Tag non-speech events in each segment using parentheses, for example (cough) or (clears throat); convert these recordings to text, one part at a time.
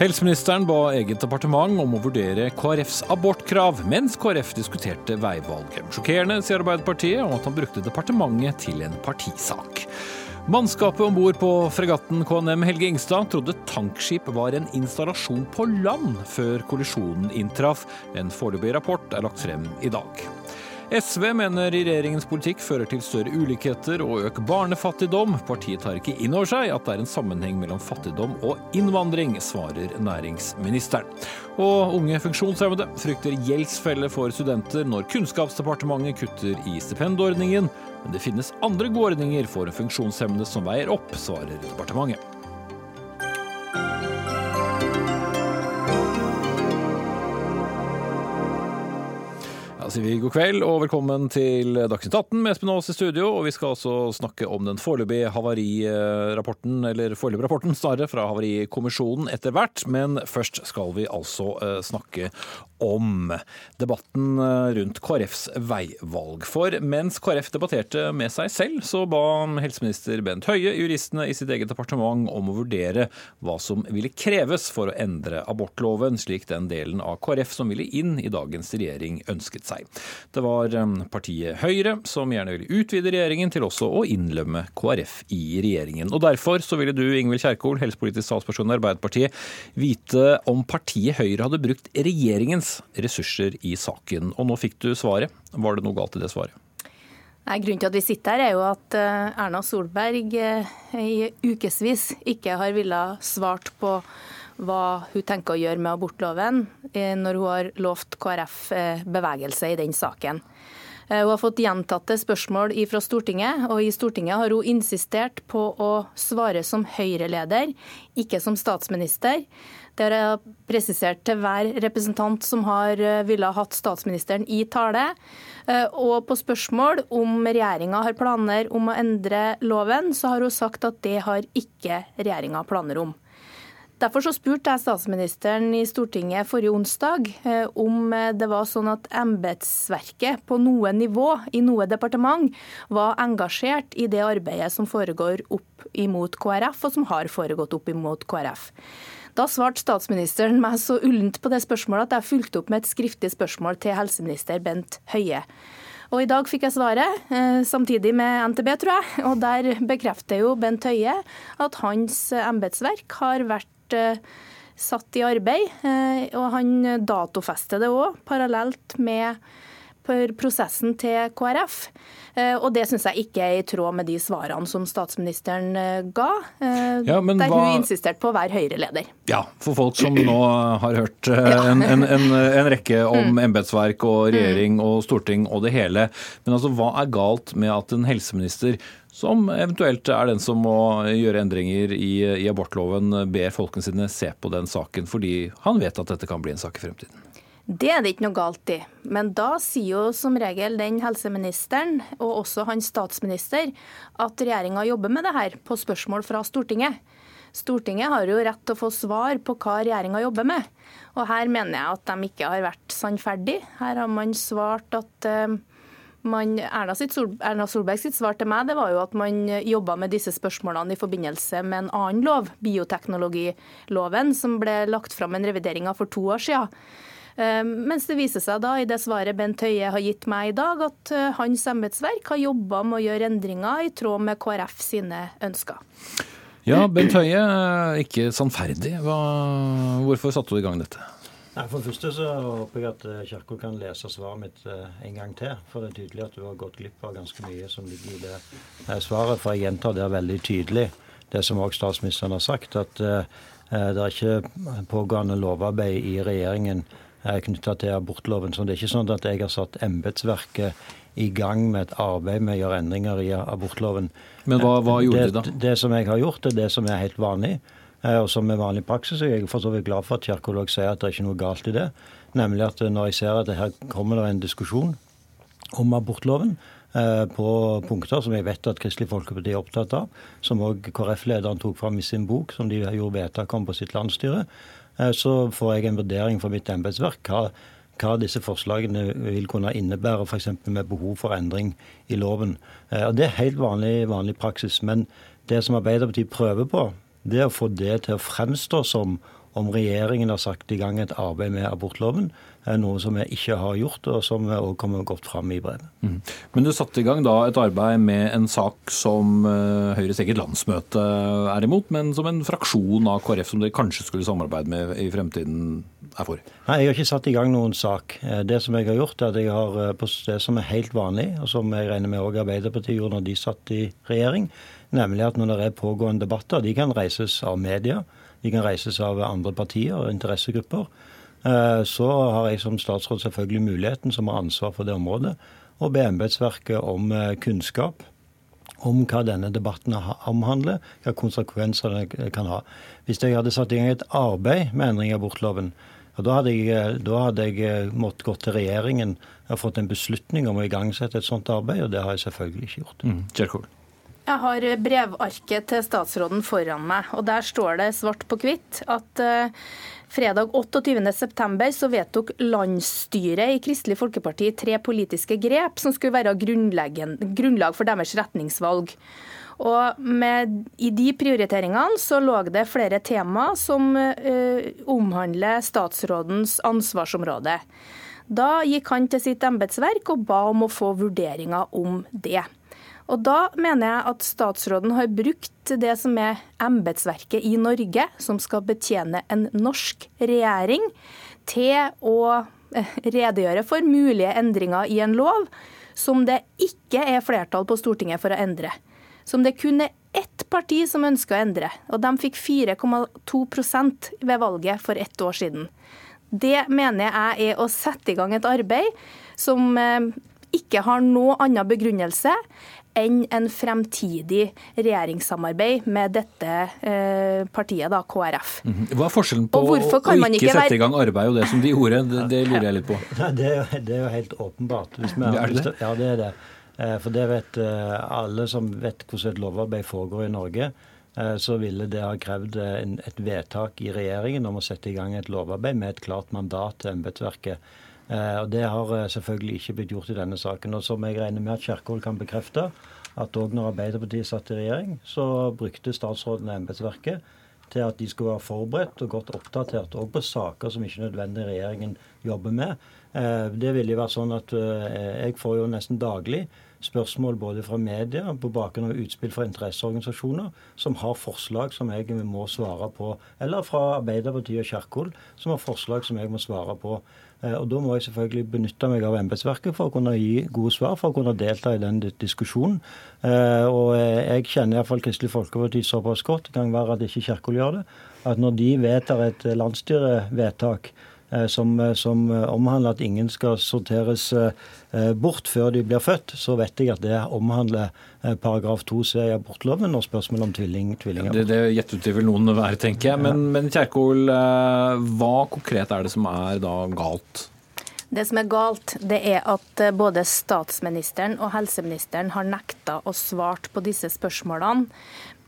Helseministeren ba eget departement om å vurdere KrFs abortkrav, mens KrF diskuterte veivalget. Sjokkerende, sier Arbeiderpartiet, og at han brukte departementet til en partisak. Mannskapet om bord på fregatten KNM Helge Ingstad trodde tankskip var en installasjon på land før kollisjonen inntraff. En foreløpig rapport er lagt frem i dag. SV mener regjeringens politikk fører til større ulikheter og økt barnefattigdom. Partiet tar ikke inn over seg at det er en sammenheng mellom fattigdom og innvandring, svarer næringsministeren. Og unge funksjonshemmede frykter gjeldsfelle for studenter når Kunnskapsdepartementet kutter i stipendordningen. Men det finnes andre gode ordninger for funksjonshemmede som veier opp, svarer departementet. Sier vi god kveld og velkommen til Dagsnytt 18 med Espen Aas i studio. Og vi skal også snakke om den foreløpige havarirapporten, eller foreløpige rapporten snarere, fra Havarikommisjonen etter hvert. Men først skal vi altså eh, snakke om debatten eh, rundt KrFs veivalg. For mens KrF debatterte med seg selv, så ba helseminister Bent Høie juristene i sitt eget departement om å vurdere hva som ville kreves for å endre abortloven, slik den delen av KrF som ville inn i dagens regjering ønsket seg. Det var partiet Høyre som gjerne ville utvide regjeringen til også å innlemme KrF i regjeringen. Og Derfor så ville du, Ingvild Kjerkol, helsepolitisk statsperson i Arbeiderpartiet, vite om partiet Høyre hadde brukt regjeringens ressurser i saken. Og nå fikk du svaret. Var det noe galt i det svaret? Nei, grunnen til at vi sitter her, er jo at eh, Erna Solberg eh, i ukevis ikke har villet svart på hva hun tenker å gjøre med abortloven, eh, når hun har lovt KrF bevegelse i den saken. Hun har fått gjentatte spørsmål fra Stortinget, og i Stortinget har hun insistert på å svare som Høyre-leder, ikke som statsminister. Det har jeg presisert til hver representant som har ville hatt statsministeren i tale. Og på spørsmål om regjeringa har planer om å endre loven, så har hun sagt at det har ikke regjeringa planer om. Derfor så spurte jeg statsministeren i Stortinget forrige onsdag eh, om eh, det var sånn at embetsverket på noe nivå i noe departement var engasjert i det arbeidet som foregår opp imot KrF, og som har foregått opp imot KrF. Da svarte statsministeren meg så ullent på det spørsmålet at jeg fulgte opp med et skriftlig spørsmål til helseminister Bent Høie. Og I dag fikk jeg svaret, eh, samtidig med NTB, tror jeg. Og Der bekrefter jo Bent Høie at hans embetsverk har vært Eh, satt i arbeid. Eh, og han datofester det òg, parallelt med prosessen til KrF. Eh, og det syns jeg ikke er i tråd med de svarene som statsministeren ga, ja, der hva... hun insisterte på å være Høyre-leder. Ja, for folk som nå har hørt en, en, en, en rekke (laughs) om mm. embetsverk og regjering og storting og det hele. Men altså, hva er galt med at en helseminister som eventuelt er den som må gjøre endringer i, i abortloven, ber folkene sine se på den saken, fordi han vet at dette kan bli en sak i fremtiden. Det er det ikke noe galt i. Men da sier jo som regel den helseministeren, og også hans statsminister, at regjeringa jobber med det her på spørsmål fra Stortinget. Stortinget har jo rett til å få svar på hva regjeringa jobber med. Og her mener jeg at de ikke har vært sannferdige. Her har man svart at uh, man, Erna, Sol, Erna Solberg sitt svar til meg det var jo at man jobba med disse spørsmålene i forbindelse med en annen lov, bioteknologiloven, som ble lagt fram en revidering av for to år siden. Eh, mens det viser seg da i det svaret Bent Høie har gitt meg i dag, at eh, hans embetsverk har jobba med å gjøre endringer i tråd med KrF sine ønsker. Ja, Bent Høie, ikke sannferdig. Hva, hvorfor satte du i gang dette? Nei, For det første så håper jeg at eh, Kjerkol kan lese svaret mitt eh, en gang til. For det er tydelig at du har gått glipp av ganske mye som ligger i det eh, svaret. For jeg gjentar det veldig tydelig, det som òg statsministeren har sagt, at det er ikke pågående lovarbeid i regjeringen knytta til abortloven. Så det er ikke sånn at jeg har satt embetsverket i gang med et arbeid med å gjøre endringer i abortloven. Men hva, hva gjorde det, de da? Det som jeg har gjort, er det som er helt vanlig. Eh, og som er vanlig praksis. Jeg er for så vidt glad for at Kjerkol sier at det er ikke noe galt i det. Nemlig at eh, når jeg ser at det her kommer det en diskusjon om abortloven eh, på punkter som jeg vet at Kristelig Folkeparti er opptatt av, som òg KrF-lederen tok fram i sin bok, som de gjorde vedtak om på sitt landsstyre, så får jeg en vurdering fra mitt embetsverk hva, hva disse forslagene vil kunne innebære, f.eks. med behov for endring i loven. Og Det er helt vanlig, vanlig praksis. Men det som Arbeiderpartiet prøver på, det er å få det til å fremstå som om regjeringen har sagt i gang et arbeid med abortloven. Noe som vi ikke har gjort, og som òg kommer godt fram i brevet. Mm. Men du satte i gang da et arbeid med en sak som eh, Høyres eget landsmøte er imot, men som en fraksjon av KrF som dere kanskje skulle samarbeide med i fremtiden er for? Nei, jeg har ikke satt i gang noen sak. Eh, det som jeg har gjort, er at jeg har eh, på det som er helt vanlig, og som jeg regner med òg Arbeiderpartiet gjorde når de satt i regjering, nemlig at når det er pågående debatter, de kan reises av media de kan reises av andre partier og interessegrupper. Eh, så har jeg som statsråd selvfølgelig muligheten, som har ansvar for det området, å be embetsverket om eh, kunnskap om hva denne debatten omhandler, hva konsekvenser den kan ha. Hvis jeg hadde satt i gang et arbeid med endring av abortloven, da hadde, jeg, eh, da hadde jeg måttet gå til regjeringen og fått en beslutning om å igangsette et sånt arbeid, og det har jeg selvfølgelig ikke gjort. Mm. Jeg har brevarket til statsråden foran meg, og der står det svart på hvitt at uh, fredag 28.9 så vedtok landsstyret i Kristelig Folkeparti tre politiske grep som skulle være grunnlag for deres retningsvalg. Og med, I de prioriteringene så lå det flere tema som uh, omhandler statsrådens ansvarsområde. Da gikk han til sitt embetsverk og ba om å få vurderinger om det. Og Da mener jeg at statsråden har brukt det som er embetsverket i Norge, som skal betjene en norsk regjering, til å eh, redegjøre for mulige endringer i en lov som det ikke er flertall på Stortinget for å endre. Som det kun er ett parti som ønsker å endre, og de fikk 4,2% ved valget for ett år siden. Det mener jeg er å sette i gang et arbeid som eh, ikke har noe annen begrunnelse enn en fremtidig regjeringssamarbeid med dette eh, partiet, da, KrF. Mhm. Hva er forskjellen på å ikke, ikke sette i gang arbeid og det som de gjorde? Det, det lurer jeg litt på. (laughs) Det er, det er jo helt åpenbart. Vi, er det? Ja, det er det. Eh, for det vet eh, alle som vet hvordan et lovarbeid foregår i Norge. Eh, så ville det ha krevd et vedtak i regjeringen om å sette i gang et lovarbeid med et klart mandat til embetsverket. Eh, og Det har eh, selvfølgelig ikke blitt gjort i denne saken. Og som jeg regner med at Kjerkol kan bekrefte, at òg når Arbeiderpartiet satt i regjering, så brukte statsråden embetsverket til at de skulle være forberedt og godt oppdatert òg på saker som ikke nødvendig regjeringen jobber med. Eh, det ville jo vært sånn at Jeg får jo nesten daglig spørsmål både fra media på bakgrunn av utspill fra interesseorganisasjoner som har forslag som jeg må svare på, eller fra Arbeiderpartiet og Kjerkol som har forslag som jeg må svare på. Eh, og Da må jeg selvfølgelig benytte meg av embetsverket for å kunne gi gode svar, for å kunne delta i den diskusjonen. Eh, og Jeg kjenner iallfall Kristelig Folkeparti såpass godt, det kan være at ikke Kjerkol gjør det, at når de vedtar et landsstyrevedtak Eh, som, eh, som, eh, omhandler at ingen skal sorteres bort før de blir født, så vet jeg at det omhandler paragraf 2c i abortloven og spørsmålet om tvilling, tvillinger. Ja, det, det gjettet vel noen være, tenker jeg. Men, men Kjerkol, hva konkret er det som er da galt? Det som er galt, det er at både statsministeren og helseministeren har nekta å svart på disse spørsmålene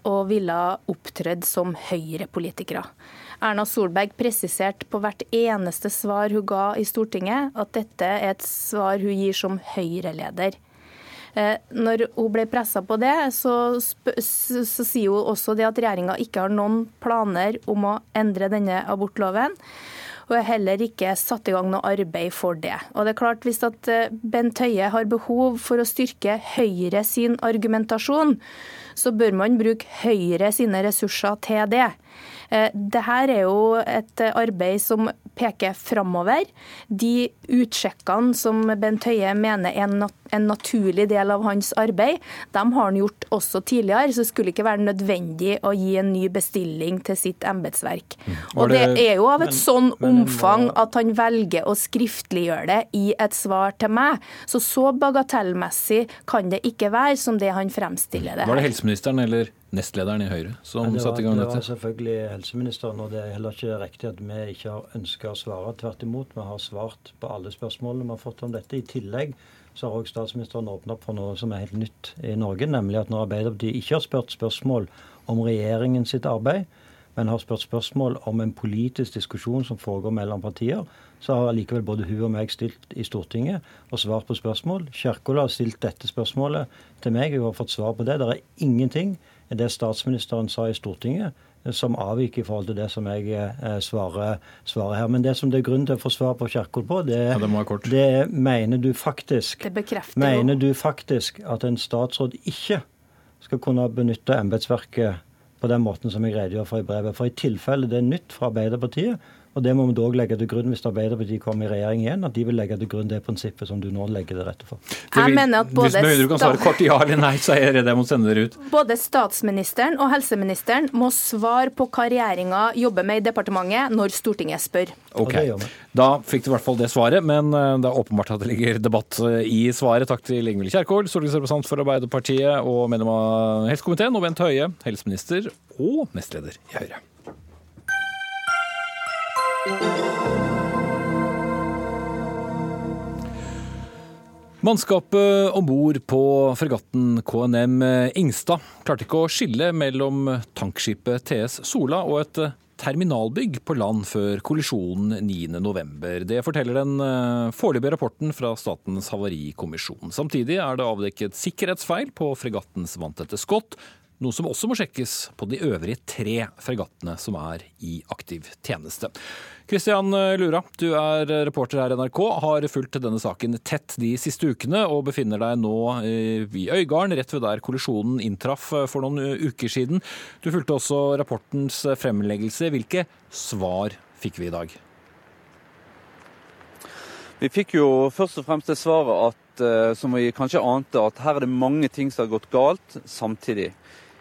og ville opptredd som Høyre-politikere. Erna Solberg presiserte på hvert eneste svar hun ga i Stortinget, at dette er et svar hun gir som Høyre-leder. Eh, når hun ble pressa på det, så, så, så, sier hun også det at regjeringa ikke har noen planer om å endre denne abortloven. Og er heller ikke satt i gang noe arbeid for det. Og det er klart Hvis at eh, Bent Høie har behov for å styrke Høyre sin argumentasjon, så bør man bruke Høyre sine ressurser til det. Eh, Dette er jo et arbeid som peker framover. De utsjekkene som Bent Høie mener er en naturlig del av hans arbeid, de har han gjort også tidligere, så det skulle ikke være nødvendig å gi en ny bestilling til sitt embetsverk. Mm. Og det er jo av et sånn omfang at han velger å skriftliggjøre det i et svar til meg. Så så bagatellmessig kan det ikke være som det han fremstiller det. Var det helseministeren eller nestlederen i Høyre som ja, satte i gang dette? Det var selvfølgelig helseministeren, og det er heller ikke riktig at vi ikke har ønska å svare. Tvert imot, vi har svart på alle spørsmålene vi har fått om dette. I tillegg så har også statsministeren åpnet opp for noe som er helt nytt i Norge, nemlig at når Arbeiderpartiet ikke har spurt spørsmål om regjeringen sitt arbeid, men har spurt spørsmål om en politisk diskusjon som foregår mellom partier, så har likevel både hun og meg stilt i Stortinget og svart på spørsmål. Kjerkol har stilt dette spørsmålet til meg, hun har fått svar på det. Det er ingenting i det statsministeren sa i Stortinget, som avviker i forhold til det som jeg eh, svarer, svarer, her. Men det som det er grunn til å få svar på Kjerkol på, det, ja, det, det er mener du faktisk Mener du faktisk at en statsråd ikke skal kunne benytte embetsverket på den måten som jeg redegjør for i brevet? For i tilfelle det er nytt fra Arbeiderpartiet, og Det må vi dog legge til grunn hvis Arbeiderpartiet kommer i regjering igjen, at de vil legge til grunn det prinsippet som du nå legger til rette for. Jeg mener at både Hvis du kan svare kort ja eller nei, så er det det jeg må sende dere ut. Både statsministeren og helseministeren må svare på hva regjeringa jobber med i departementet når Stortinget spør. Ok, Da fikk du i hvert fall det svaret, men eh, det er åpenbart at det ligger debatt eh, i svaret. Takk til Ingvild Kjerkol, stortingsrepresentant for Arbeiderpartiet og medlem av helsekomiteen, og Bent Høie, helseminister og nestleder i Høyre. Mannskapet om bord på fregatten KNM Ingstad klarte ikke å skille mellom tankskipet TS Sola og et terminalbygg på land før kollisjonen 9.11. Det forteller den eh, foreløpige rapporten fra Statens havarikommisjon. Samtidig er det avdekket sikkerhetsfeil på fregattens vanntette skott, noe som også må sjekkes på de øvrige tre fregattene som er i aktiv tjeneste. Kristian Lura, du er reporter her i NRK, har fulgt denne saken tett de siste ukene og befinner deg nå i Øygarden, rett ved der kollisjonen inntraff for noen uker siden. Du fulgte også rapportens fremleggelse. Hvilke svar fikk vi i dag? Vi fikk jo først og fremst det svaret at, eh, som vi kanskje ante, at her er det mange ting som har gått galt samtidig.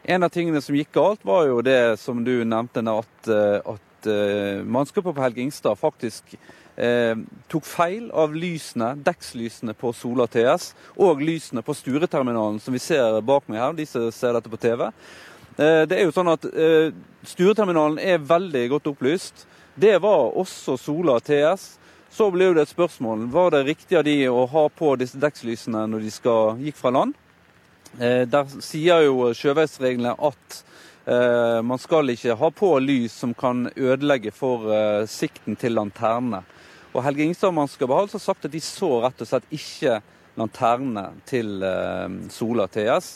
En av tingene som gikk galt, var jo det som du nevnte, at, eh, at uh, mannskapet på Helge Ingstad faktisk eh, tok feil av lysene, dekkslysene på Sola TS og lysene på Stureterminalen, som vi ser bak meg her, de som ser dette på TV. Eh, det er jo sånn at Stureterminalen er veldig godt opplyst. Det var også Sola TS. Så ble det et spørsmål var det riktig av de å ha på disse dekkslysene når de skal, gikk fra land. Eh, der sier jo sjøveisreglene at eh, man skal ikke ha på lys som kan ødelegge for eh, sikten til lanternene. Og Helge Ingstad mannskapet har altså sagt at de så rett og slett ikke lanternene til Sola TS,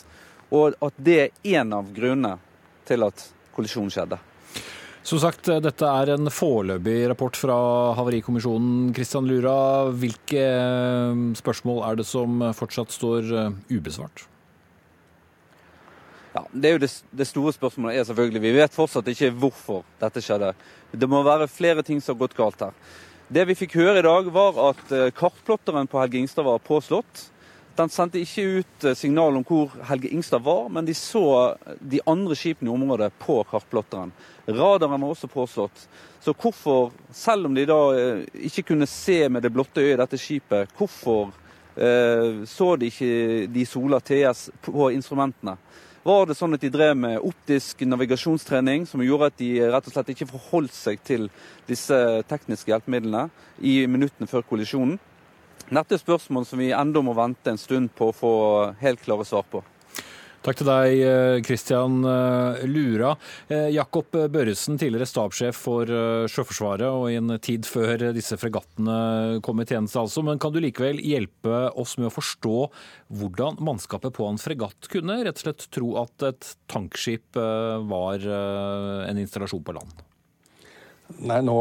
og at det er én av grunnene til at kollisjonen skjedde. Som sagt, dette er en foreløpig rapport fra Havarikommisjonen. Kristian Lura, hvilke spørsmål er det som fortsatt står ubesvart? Ja, det, det, det, store spørsmålet er selvfølgelig Vi vet fortsatt ikke hvorfor dette skjedde. Det må være flere ting som har gått galt her. Det vi fikk høre i dag, var at eh, kartplotteren på Helge Ingstad var påslått. Den sendte ikke ut eh, signal om hvor Helge Ingstad var, men de så de andre skipene i området på kartplotteren. Radaren var også påslått. Så hvorfor, selv om de da eh, ikke kunne se med det blotte øyet dette skipet, hvorfor eh, så de ikke de Sola TS på instrumentene? Var det sånn at de drev med optisk navigasjonstrening, som gjorde at de rett og slett ikke forholdt seg til disse tekniske hjelpemidlene i minuttene før kollisjonen. Dette er spørsmål som vi enda må vente en stund på å få helt klare svar på. Takk til deg, Kristian eh, eh, Lura. Eh, Jakob Børresen, tidligere stabssjef for Sjøforsvaret, og i en tid før disse fregattene kom i tjeneste, altså. Men kan du likevel hjelpe oss med å forstå hvordan mannskapet på en fregatt kunne rett og slett tro at et tankskip var en installasjon på land? Nei, nå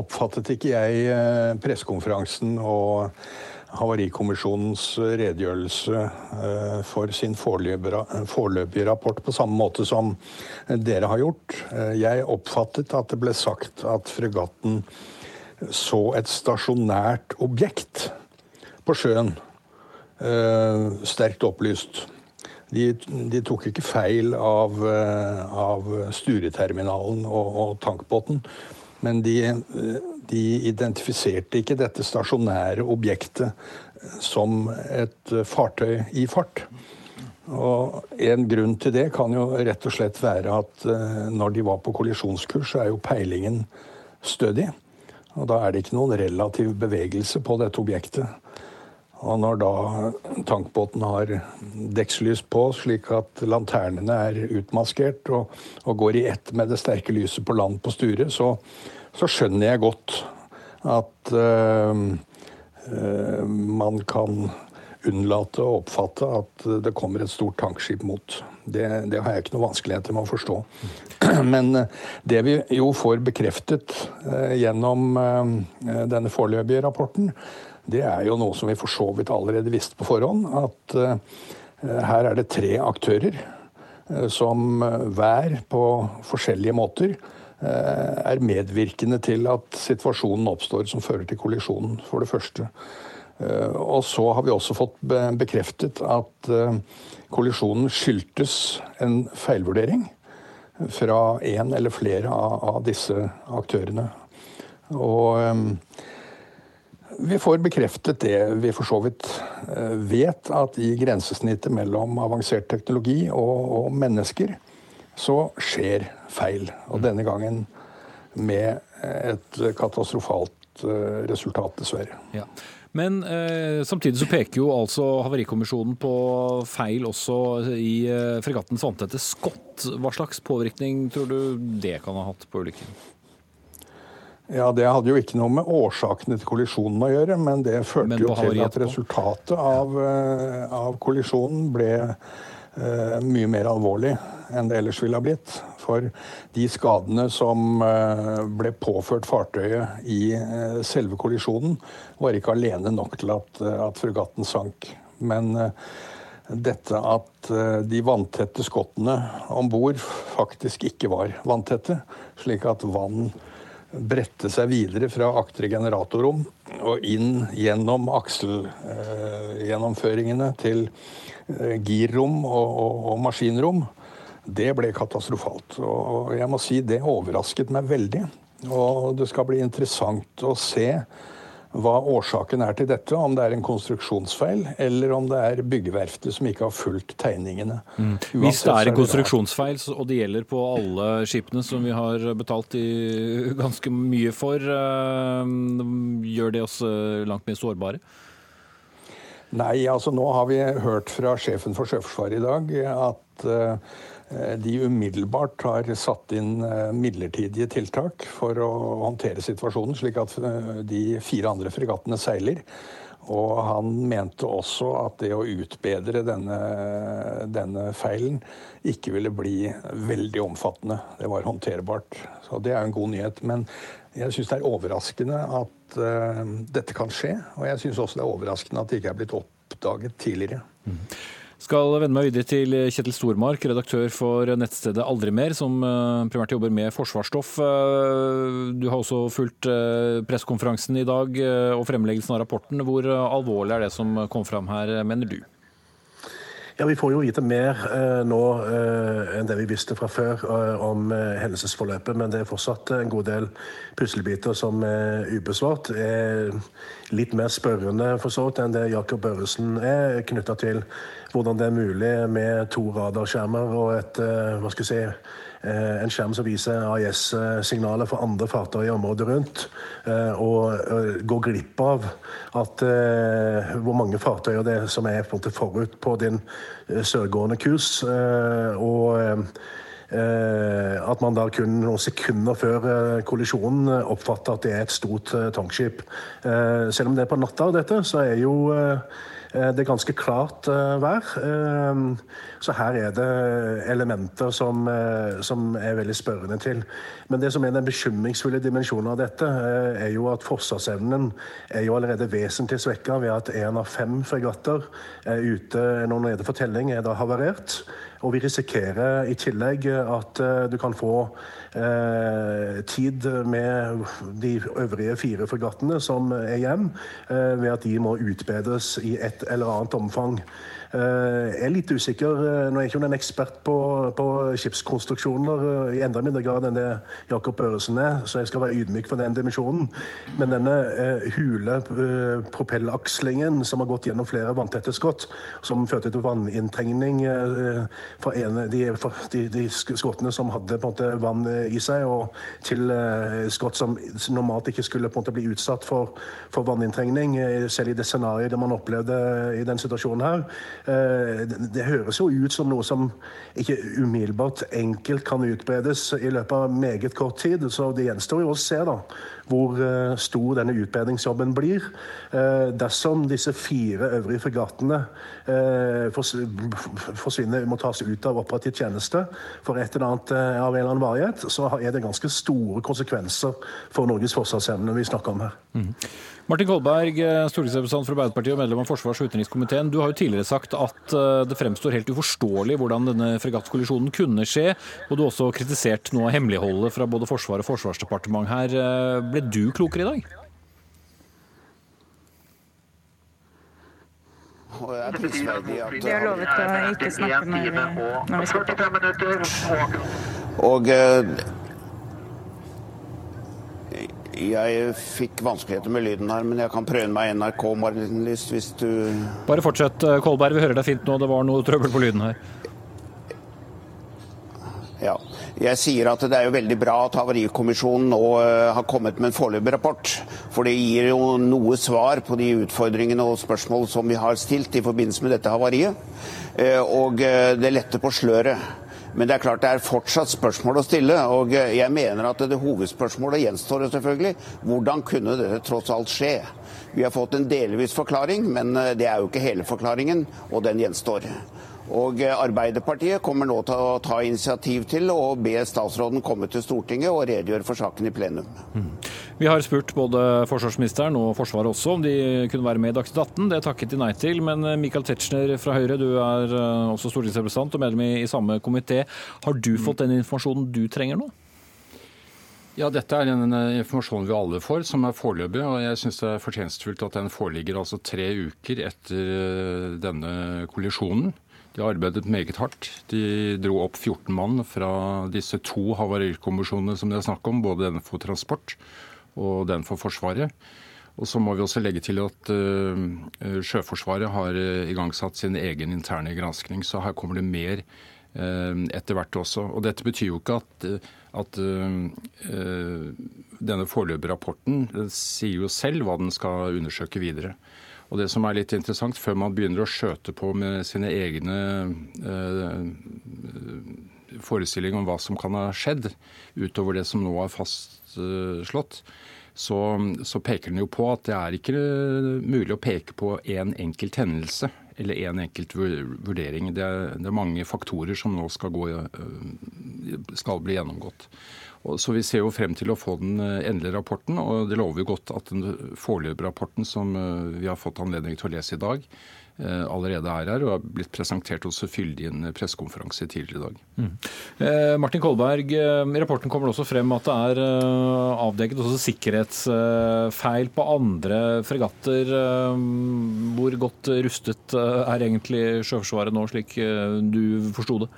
oppfattet ikke jeg pressekonferansen og Havarikommisjonens redegjørelse eh, for sin foreløpige rapport på samme måte som dere har gjort. Eh, jeg oppfattet at det ble sagt at fregatten så et stasjonært objekt på sjøen. Eh, sterkt opplyst. De, de tok ikke feil av, av Stureterminalen og, og tankbåten, men de de identifiserte ikke dette stasjonære objektet som et fartøy i fart. Og En grunn til det kan jo rett og slett være at eh, når de var på kollisjonskurs, så er jo peilingen stødig. Og da er det ikke noen relativ bevegelse på dette objektet. Og når da tankbåten har dekkslys på, slik at lanternene er utmaskert og, og går i ett med det sterke lyset på land på Sture, så, så skjønner jeg godt at uh, uh, man kan unnlate å oppfatte at det kommer et stort tankskip mot. Det, det har jeg ikke noen vanskeligheter med å forstå. (clears throat) Men det vi jo får bekreftet gjennom denne foreløpige rapporten, det er jo noe som vi for så vidt allerede visste på forhånd. At her er det tre aktører som hver på forskjellige måter er medvirkende til at situasjonen oppstår som fører til kollisjonen, for det første. Eh, og så har vi også fått bekreftet at eh, kollisjonen skyldtes en feilvurdering fra en eller flere av disse aktørene. Og eh, vi får bekreftet det vi for så vidt vet, at i grensesnittet mellom avansert teknologi og, mennesker, så skjer feil. Og denne gangen med et katastrofalt resultat, dessverre. Ja. Men eh, samtidig så peker jo altså Havarikommisjonen på feil også i eh, fregattens vanntette skott. Hva slags påvirkning tror du det kan ha hatt på ulykken? Ja, Det hadde jo ikke noe med årsakene til kollisjonen å gjøre, men det førte men jo til at resultatet av, ja. av kollisjonen ble eh, mye mer alvorlig enn det ellers ville ha blitt. For de skadene som eh, ble påført fartøyet i eh, selve kollisjonen, var ikke alene nok til at, eh, at fregatten sank. Men dette at de vanntette skottene om bord faktisk ikke var vanntette, slik at vann bredte seg videre fra aktre generatorrom og inn gjennom akselgjennomføringene til girrom og, og, og maskinrom, det ble katastrofalt. Og jeg må si det overrasket meg veldig. Og det skal bli interessant å se hva årsaken er til dette. Om det er en konstruksjonsfeil, eller om det er byggeverftet som ikke har fulgt tegningene. Mm. Hvis det er en konstruksjonsfeil, og det gjelder på alle skipene som vi har betalt i (laughs) ganske mye for, eh, gjør det oss eh, langt mer sårbare? Nei, altså nå har vi hørt fra sjefen for Sjøforsvaret i dag at Eh, de umiddelbart har satt inn eh, midlertidige tiltak for å håndtere situasjonen, slik at eh, de fire andre fregattene seiler. Og han mente også at det å utbedre denne, denne, feilen ikke ville bli veldig omfattende. Det var håndterbart. Så det er en god nyhet. Men jeg syns det er overraskende at uh, dette kan skje. Og jeg syns også det er overraskende at det ikke er blitt oppdaget tidligere. Mm. Skal vende meg videre til Kjetil Stormark, redaktør for nettstedet Aldri mer, som eh, primært jobber med forsvarsstoff. Eh, du har også fulgt eh, pressekonferansen i dag og fremleggelsen av rapporten. Hvor alvorlig er det som kom fram her, mener du? Ja, Vi får jo vite mer eh, nå eh, enn det vi visste fra før eh, om hendelsesforløpet. Men det er fortsatt en god del puslebiter som er ubesvart. Er litt mer spørrende for så vidt enn det Jakob Børresen er, knytta til hvordan det er mulig med to radarskjermer og et hva skal jeg si, en skjerm som viser AIS-signaler for andre fartøy i området rundt, og går glipp av at hvor mange fartøyer det er som er på forut på din sørgående kurs. og at man da kun noen sekunder før kollisjonen oppfatter at det er et stort tankskip. Selv om det er på natta, dette, så er jo Eh, det er ganske klart eh, vær. Eh, så her er det elementer som, som, er veldig spørrende til. Men det som er den bekymringsfulle dimensjonen av dette, er jo at forsvarsevnen er jo allerede vesentlig svekka ved at én av fem fregatter er ute når nede for telling, er da havarert. Og vi risikerer i tillegg at du kan få Eh, tid med de øvrige fire fregattene som er igjen, eh, ved at de må utbedres i et eller annet omfang. Eh, jeg er litt usikker. Eh, nå er jeg ikke en ekspert på, på skipskonstruksjoner eh, i enda mindre grad enn det Jakob Børresen er, så jeg skal være ydmyk for den dimensjonen. Men denne hule propellakslingen som har gått gjennom flere vanntette skott, som førte til vanninntrengning fra ene, de, de, de, skottene som hadde måte vann i seg, og til skott som normalt ikke skulle måte bli utsatt for, for vanninntrengning, selv i det scenarioet man opplevde i den situasjonen her, det høres jo ut som noe som ikke umiddelbart enkelt kan utbredes i løpet av meget kort tid. Så det gjenstår jo å se da, hvor eh, stor denne utbedringsjobben blir. Dersom disse fire øvrige fregattene forsvinner, må tas ut av operativ tjeneste for et eller annet av en eller annen varighet, så er det ganske store konsekvenser for Norges forsvarsevne vi snakker om her. Mm. Martin Kolberg, stortingsrepresentant for Arbeiderpartiet og medlem av forsvars- og utenrikskomiteen. Du har jo tidligere sagt at eh, det fremstår helt uforståelig hvordan denne fregattkollisjonen kunne skje, og du har også kritisert noe av hemmeligholdet fra både Forsvaret og Forsvarsdepartementet her. Eh, ble du klokere i dag? Og det er prisverdig at Vi har lovet å ikke snakke med vi, når vi skal Og jeg fikk vanskeligheter med lyden her, men jeg kan prøve meg NRK, Marilis, hvis du Bare fortsett, eh, Kolberg. Vi hører deg fint nå. Det var noe trøbbel på lyden her. Ja. Jeg sier at det er jo veldig bra at Havarikommisjonen nå eh, har kommet med en foreløpig rapport. For det gir jo noe svar på de utfordringene og spørsmål som vi har stilt i forbindelse med dette havariet. Eh, og det letter på sløret. Men det er klart det er fortsatt spørsmål å stille. Og jeg mener at det hovedspørsmålet gjenstår selvfølgelig. Hvordan kunne dette tross alt skje? Vi har fått en delvis forklaring, men eh, det er jo ikke hele forklaringen, og den gjenstår. Og eh, Arbeiderpartiet kommer nå til å ta initiativ til å be statsråden komme til Stortinget og redegjøre for saken i plenum. Mm. Vi har spurt både forsvarsministeren og Forsvaret også om de kunne være med i Dagsnytt 18. Det takket de nei til. Men eh, Michael Tetzschner fra Høyre, du er eh, også stortingsrepresentant og medlem i samme komité. Har du fått den informasjonen du trenger nå? Ja, Dette er en informasjon vi alle får, som er foreløpig. Og jeg syns det er fortjenstfullt at den foreligger altså tre uker etter denne kollisjonen. De har arbeidet meget hardt. De dro opp 14 mann fra disse to havarikommisjonene som det er snakk om, både den for transport og den for Forsvaret. Og så må vi også legge til at uh, Sjøforsvaret har uh, igangsatt sin egen interne granskning, så her kommer det mer uh, etter hvert også. Og dette betyr jo ikke at, at denne foreløpige rapporten sier jo selv hva den skal undersøke videre. Og det som er litt interessant, før man begynner å skjøte på med sine egne eh, forestillinger om hva som kan ha skjedd, utover det som nå er fastslått, så, så, peker den jo på at det er ikke mulig å peke på én en enkelt hendelse eller én en enkelt vurdering. Det er, det er, mange faktorer som nå skal, gå, eh, skal bli gjennomgått. Så Vi ser jo frem til å få den eh, endelige rapporten, og det lover jo godt at den foreløpige rapporten som eh, vi har fått anledning til å lese i dag, eh, allerede er her og har blitt presentert også fyldig i en pressekonferanse tidligere i dag. Mm. Martin Kolberg, i rapporten kommer det også frem at det er avdekket også sikkerhetsfeil på andre fregatter. Hvor godt rustet er egentlig Sjøforsvaret nå, slik du forsto det?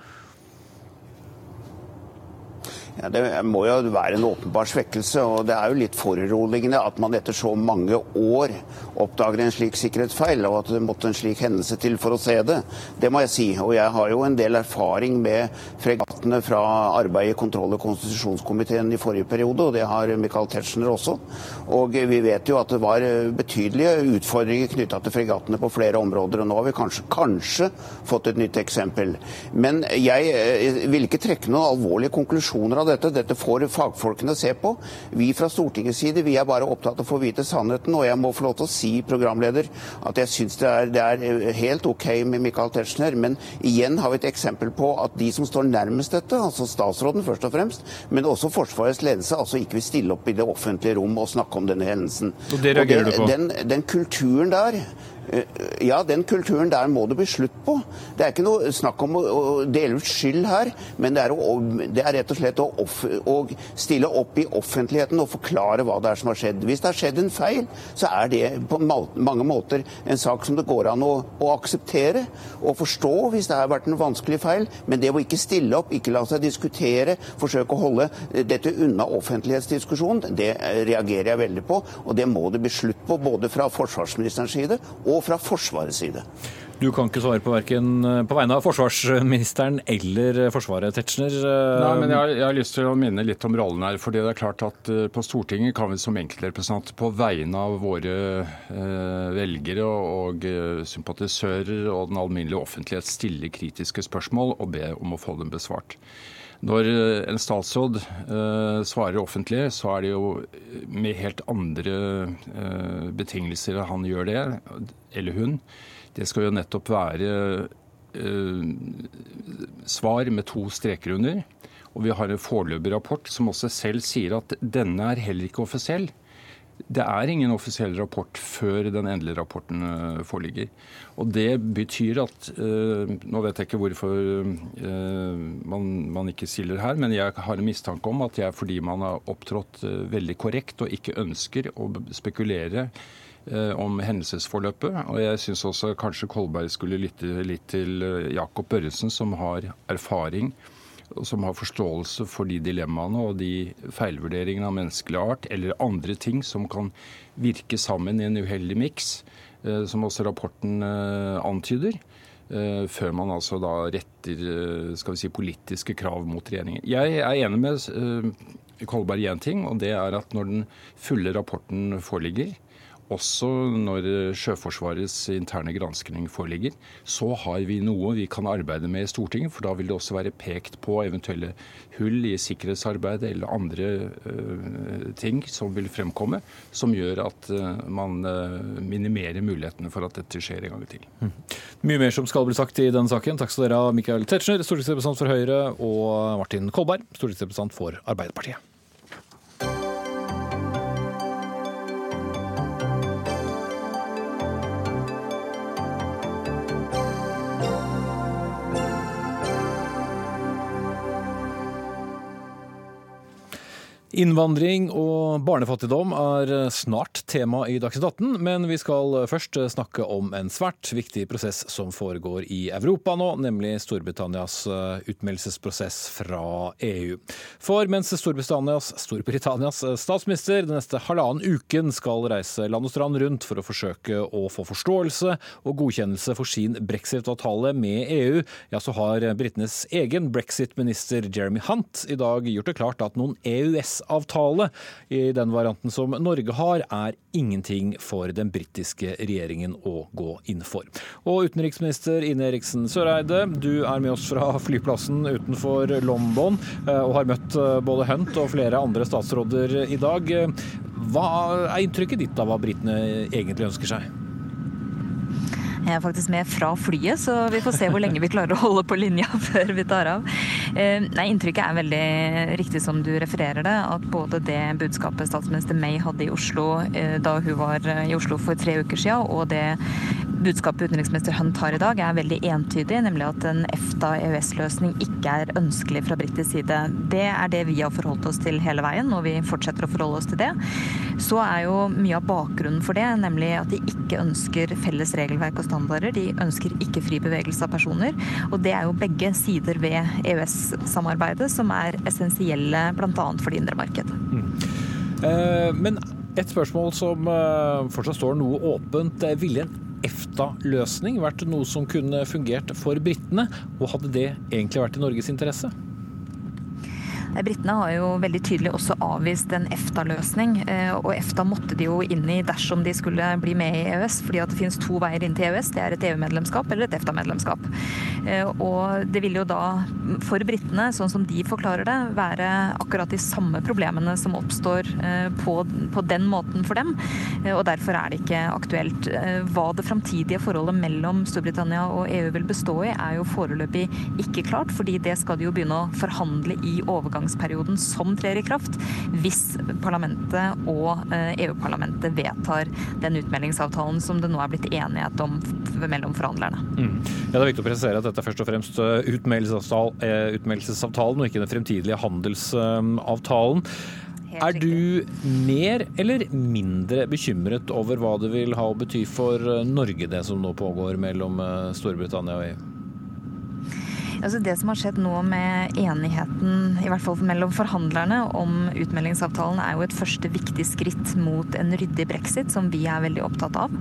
Ja, Det må jo være en åpenbar svekkelse. og Det er jo litt foruroligende at man etter så mange år oppdager en slik sikkerhetsfeil, og at det måtte en slik hendelse til for å se det. Det må jeg si. Og jeg har jo en del erfaring med fregattene fra arbeidet i kontroll- og konstitusjonskomiteen i forrige periode, og det har Michael Tetzschner også. Og vi vet jo at det var betydelige utfordringer knytta til fregattene på flere områder, og nå har vi kanskje, kanskje fått et nytt eksempel. Men jeg eh, vil ikke trekke noen alvorlige konklusjoner av av dette. Dette får fagfolkene se på. Vi fra Stortingets side vi er bare opptatt av å få vite sannheten. Og jeg må få lov til å si, programleder, at jeg syns det, det, er eh, helt OK med Michael Tetzschner. Men igjen har vi et eksempel på at de som står nærmest dette, altså statsråden først og fremst, men også Forsvarets ledelse, altså ikke vil stille opp i det offentlige rom og snakke om denne hendelsen. Og det reagerer og det, du på? Den, den kulturen der ja, den kulturen der må det bli slutt på. Det er ikke noe snakk om å, dele ut skyld her, men det er, å, det er rett og slett å, å, stille opp i offentligheten og forklare hva det er som har skjedd. Hvis det har skjedd en feil, så er det på mange måter en sak som det går an å, å akseptere og forstå hvis det har vært en vanskelig feil, men det å ikke stille opp, ikke la seg diskutere, forsøke å holde dette unna offentlighetsdiskusjonen, det reagerer jeg veldig på, og det må det bli slutt på både fra forsvarsministerens side og fra Forsvarets side. Du kan ikke svare på verken eh, på vegne av forsvarsministeren eller Forsvaret, Tetzschner. Nei, men jeg har, jeg har, lyst til å minne litt om rollen her. fordi det er klart at På Stortinget kan vi som enkeltrepresentanter på vegne av våre eh, velgere og og sympatisører og den alminnelige offentlighet stille kritiske spørsmål og be om å få dem besvart. Når en statsråd svarer offentlig, så er det jo med helt andre betingelser han gjør det, eller hun det skal jo nettopp være eh, svar med to streker under. Og vi har en foreløpig rapport som også selv sier at denne er heller ikke offisiell. Det er ingen offisiell rapport før den endelige rapporten eh, foreligger. Og det betyr at øh, Nå vet jeg ikke hvorfor øh, man, man, ikke stiller her, men jeg har en mistanke om at det er fordi man har opptrådt veldig korrekt og ikke ønsker å spekulere Eh, om hendelsesforløpet. Og jeg syns også kanskje Kolberg skulle lytte litt til eh, Jakob Børresen, som har erfaring og som har forståelse for de dilemmaene og de feilvurderingene av menneskelig art, eller andre ting som kan virke sammen i en uheldig miks, eh, som også rapporten antyder. Før man altså da retter skal vi si, politiske krav mot regjeringen. Jeg er enig med Kolberg i én ting, og det er at når den fulle rapporten foreligger, også når Sjøforsvarets interne granskning foreligger, så har vi noe vi kan arbeide med i Stortinget. For da vil det også være pekt på eventuelle hull i sikkerhetsarbeidet eller andre uh, ting som vil fremkomme, som gjør at uh, man uh, minimerer mulighetene for at dette skjer en gang til. Mm. Mye mer som skal bli sagt i denne saken. Takk skal dere ha, Michael Tetzschner, stortingsrepresentant for Høyre, og Martin Kolberg, stortingsrepresentant for Arbeiderpartiet. Innvandring og barnefattigdom er snart tema i Dagsnytt 18, men vi skal først snakke om en svært viktig prosess som foregår i Europa nå, nemlig Storbritannias eh, utmeldelsesprosess fra EU. For mens Storbritannias, Storbritannias statsminister den neste halvannen uken skal reise land og strand rundt for å forsøke å få forståelse og godkjennelse for sin brexit-avtale med EU, ja, så har britenes egen brexit-minister Jeremy Hunt i dag gjort det klart at noen EØS fredsavtale i den varianten som Norge har, er ingenting for den britiske regjeringen å gå inn for. Og utenriksminister Ine Eriksen Søreide, du er med oss fra flyplassen utenfor London eh, og har møtt eh, både Hunt og flere andre statsråder i dag. Hva er inntrykket ditt av hva britene egentlig ønsker seg? Jeg er faktisk med fra flyet, så vi får se hvor lenge vi klarer å holde på linja (laughs) før vi tar av. Eh, nei, Inntrykket er veldig riktig som du refererer det, at både det budskapet statsminister May hadde i Oslo eh, da hun var eh, i Oslo for tre uker siden, og det budskapet utenriksminister Hunt har i dag, er veldig entydig, nemlig at en EFTA-EØS-løsning ikke er ønskelig fra britisk side. Det er det vi har forholdt oss til hele veien, og vi fortsetter å forholde oss til det. Så er jo mye av bakgrunnen for det, nemlig at de ikke ønsker felles regelverk og standarder. De ønsker ikke fri bevegelse av personer. Og det er jo begge sider ved EØS-samarbeidet som er essensielle bl.a. for det indre markedet. Mm. Eh, men et spørsmål som eh, fortsatt står noe åpent. Ville en EFTA-løsning vært noe som kunne fungert for britene? Og hadde det egentlig vært i Norges interesse? Britene har jo veldig tydelig også avvist en EFTA-løsning. Eh, og EFTA måtte de jo inn i dersom de skulle bli med i EØS, fordi at det finnes to veier inn til EØS. Det er et EU-medlemskap eller et EFTA-medlemskap. Eh, og det vil jo da for britene, sånn som de forklarer det, være akkurat de samme problemene som oppstår eh, på, på den måten for dem. Og derfor er det ikke aktuelt. Hva det framtidige forholdet mellom Storbritannia og EU vil bestå i, er jo foreløpig ikke klart, fordi det skal de jo begynne å forhandle i overgang overgangsperioden som trer i kraft, hvis parlamentet og eh, EU-parlamentet vedtar den utmeldingsavtalen som det nå er blitt enighet om mellom forhandlerne. Mm. Ja, det er viktig å presisere at dette er først og fremst eh, utmeldelsesavtalen, utmeldelsesavtalen og ikke den fremtidige handelsavtalen. Er du mer eller mindre bekymret over hva det vil ha å bety for Norge, det som nå pågår mellom Storbritannia og EU? Altså det som har skjedd nå med enigheten, i hvert fall mellom forhandlerne, om utmeldingsavtalen, er jo et første viktig skritt mot en ryddig brexit, som vi er veldig opptatt av.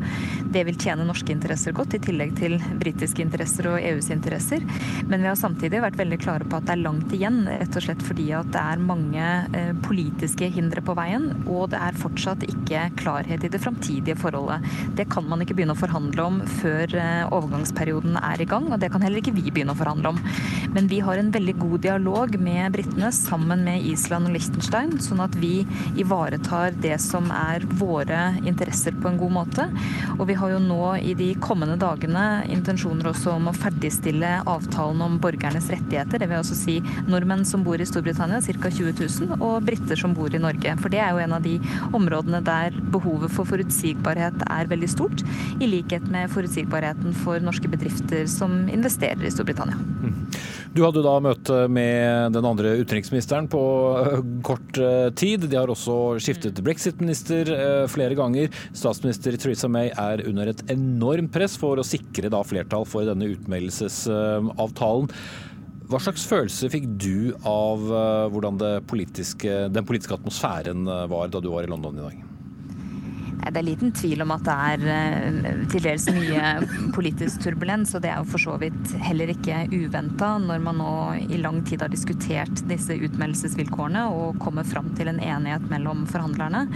Det vil tjene norske interesser godt, i tillegg til britiske interesser og EUs interesser. Men vi har samtidig vært veldig klare på at det er langt igjen, rett og slett fordi at det er mange eh, politiske hindre på veien, og det er fortsatt ikke klarhet i det framtidige forholdet. Det kan man ikke begynne å forhandle om før eh, overgangsperioden er i gang, og det kan heller ikke vi begynne å forhandle om. Men vi har en veldig god dialog med britene sammen med Island og Liechtenstein, sånn at vi ivaretar det som er våre interesser på en god måte. Og vi har jo nå i de kommende dagene intensjoner også om å ferdigstille avtalen om borgernes rettigheter. Det vil altså si nordmenn som bor i Storbritannia, ca. 20 000, og briter som bor i Norge. For det er jo en av de områdene der behovet for forutsigbarhet er veldig stort, i likhet med forutsigbarheten for norske bedrifter som investerer i Storbritannia. Du hadde da møte med den andre utenriksministeren på eh, kort eh, tid. De har også skiftet brexit-minister eh, flere ganger. Statsminister Theresa May er under et enormt press for å sikre flertall for denne utmeldelsesavtalen. Hva slags følelse fikk du av hvordan politiske, den politiske atmosfæren var da du var i London i dag? Det er liten tvil om at det er eh, til dels mye politisk turbulens, og det er jo for så vidt heller ikke uventa når man nå i lang tid har diskutert disse utmeldelsesvilkårene og kommer fram til en enighet mellom forhandlerne.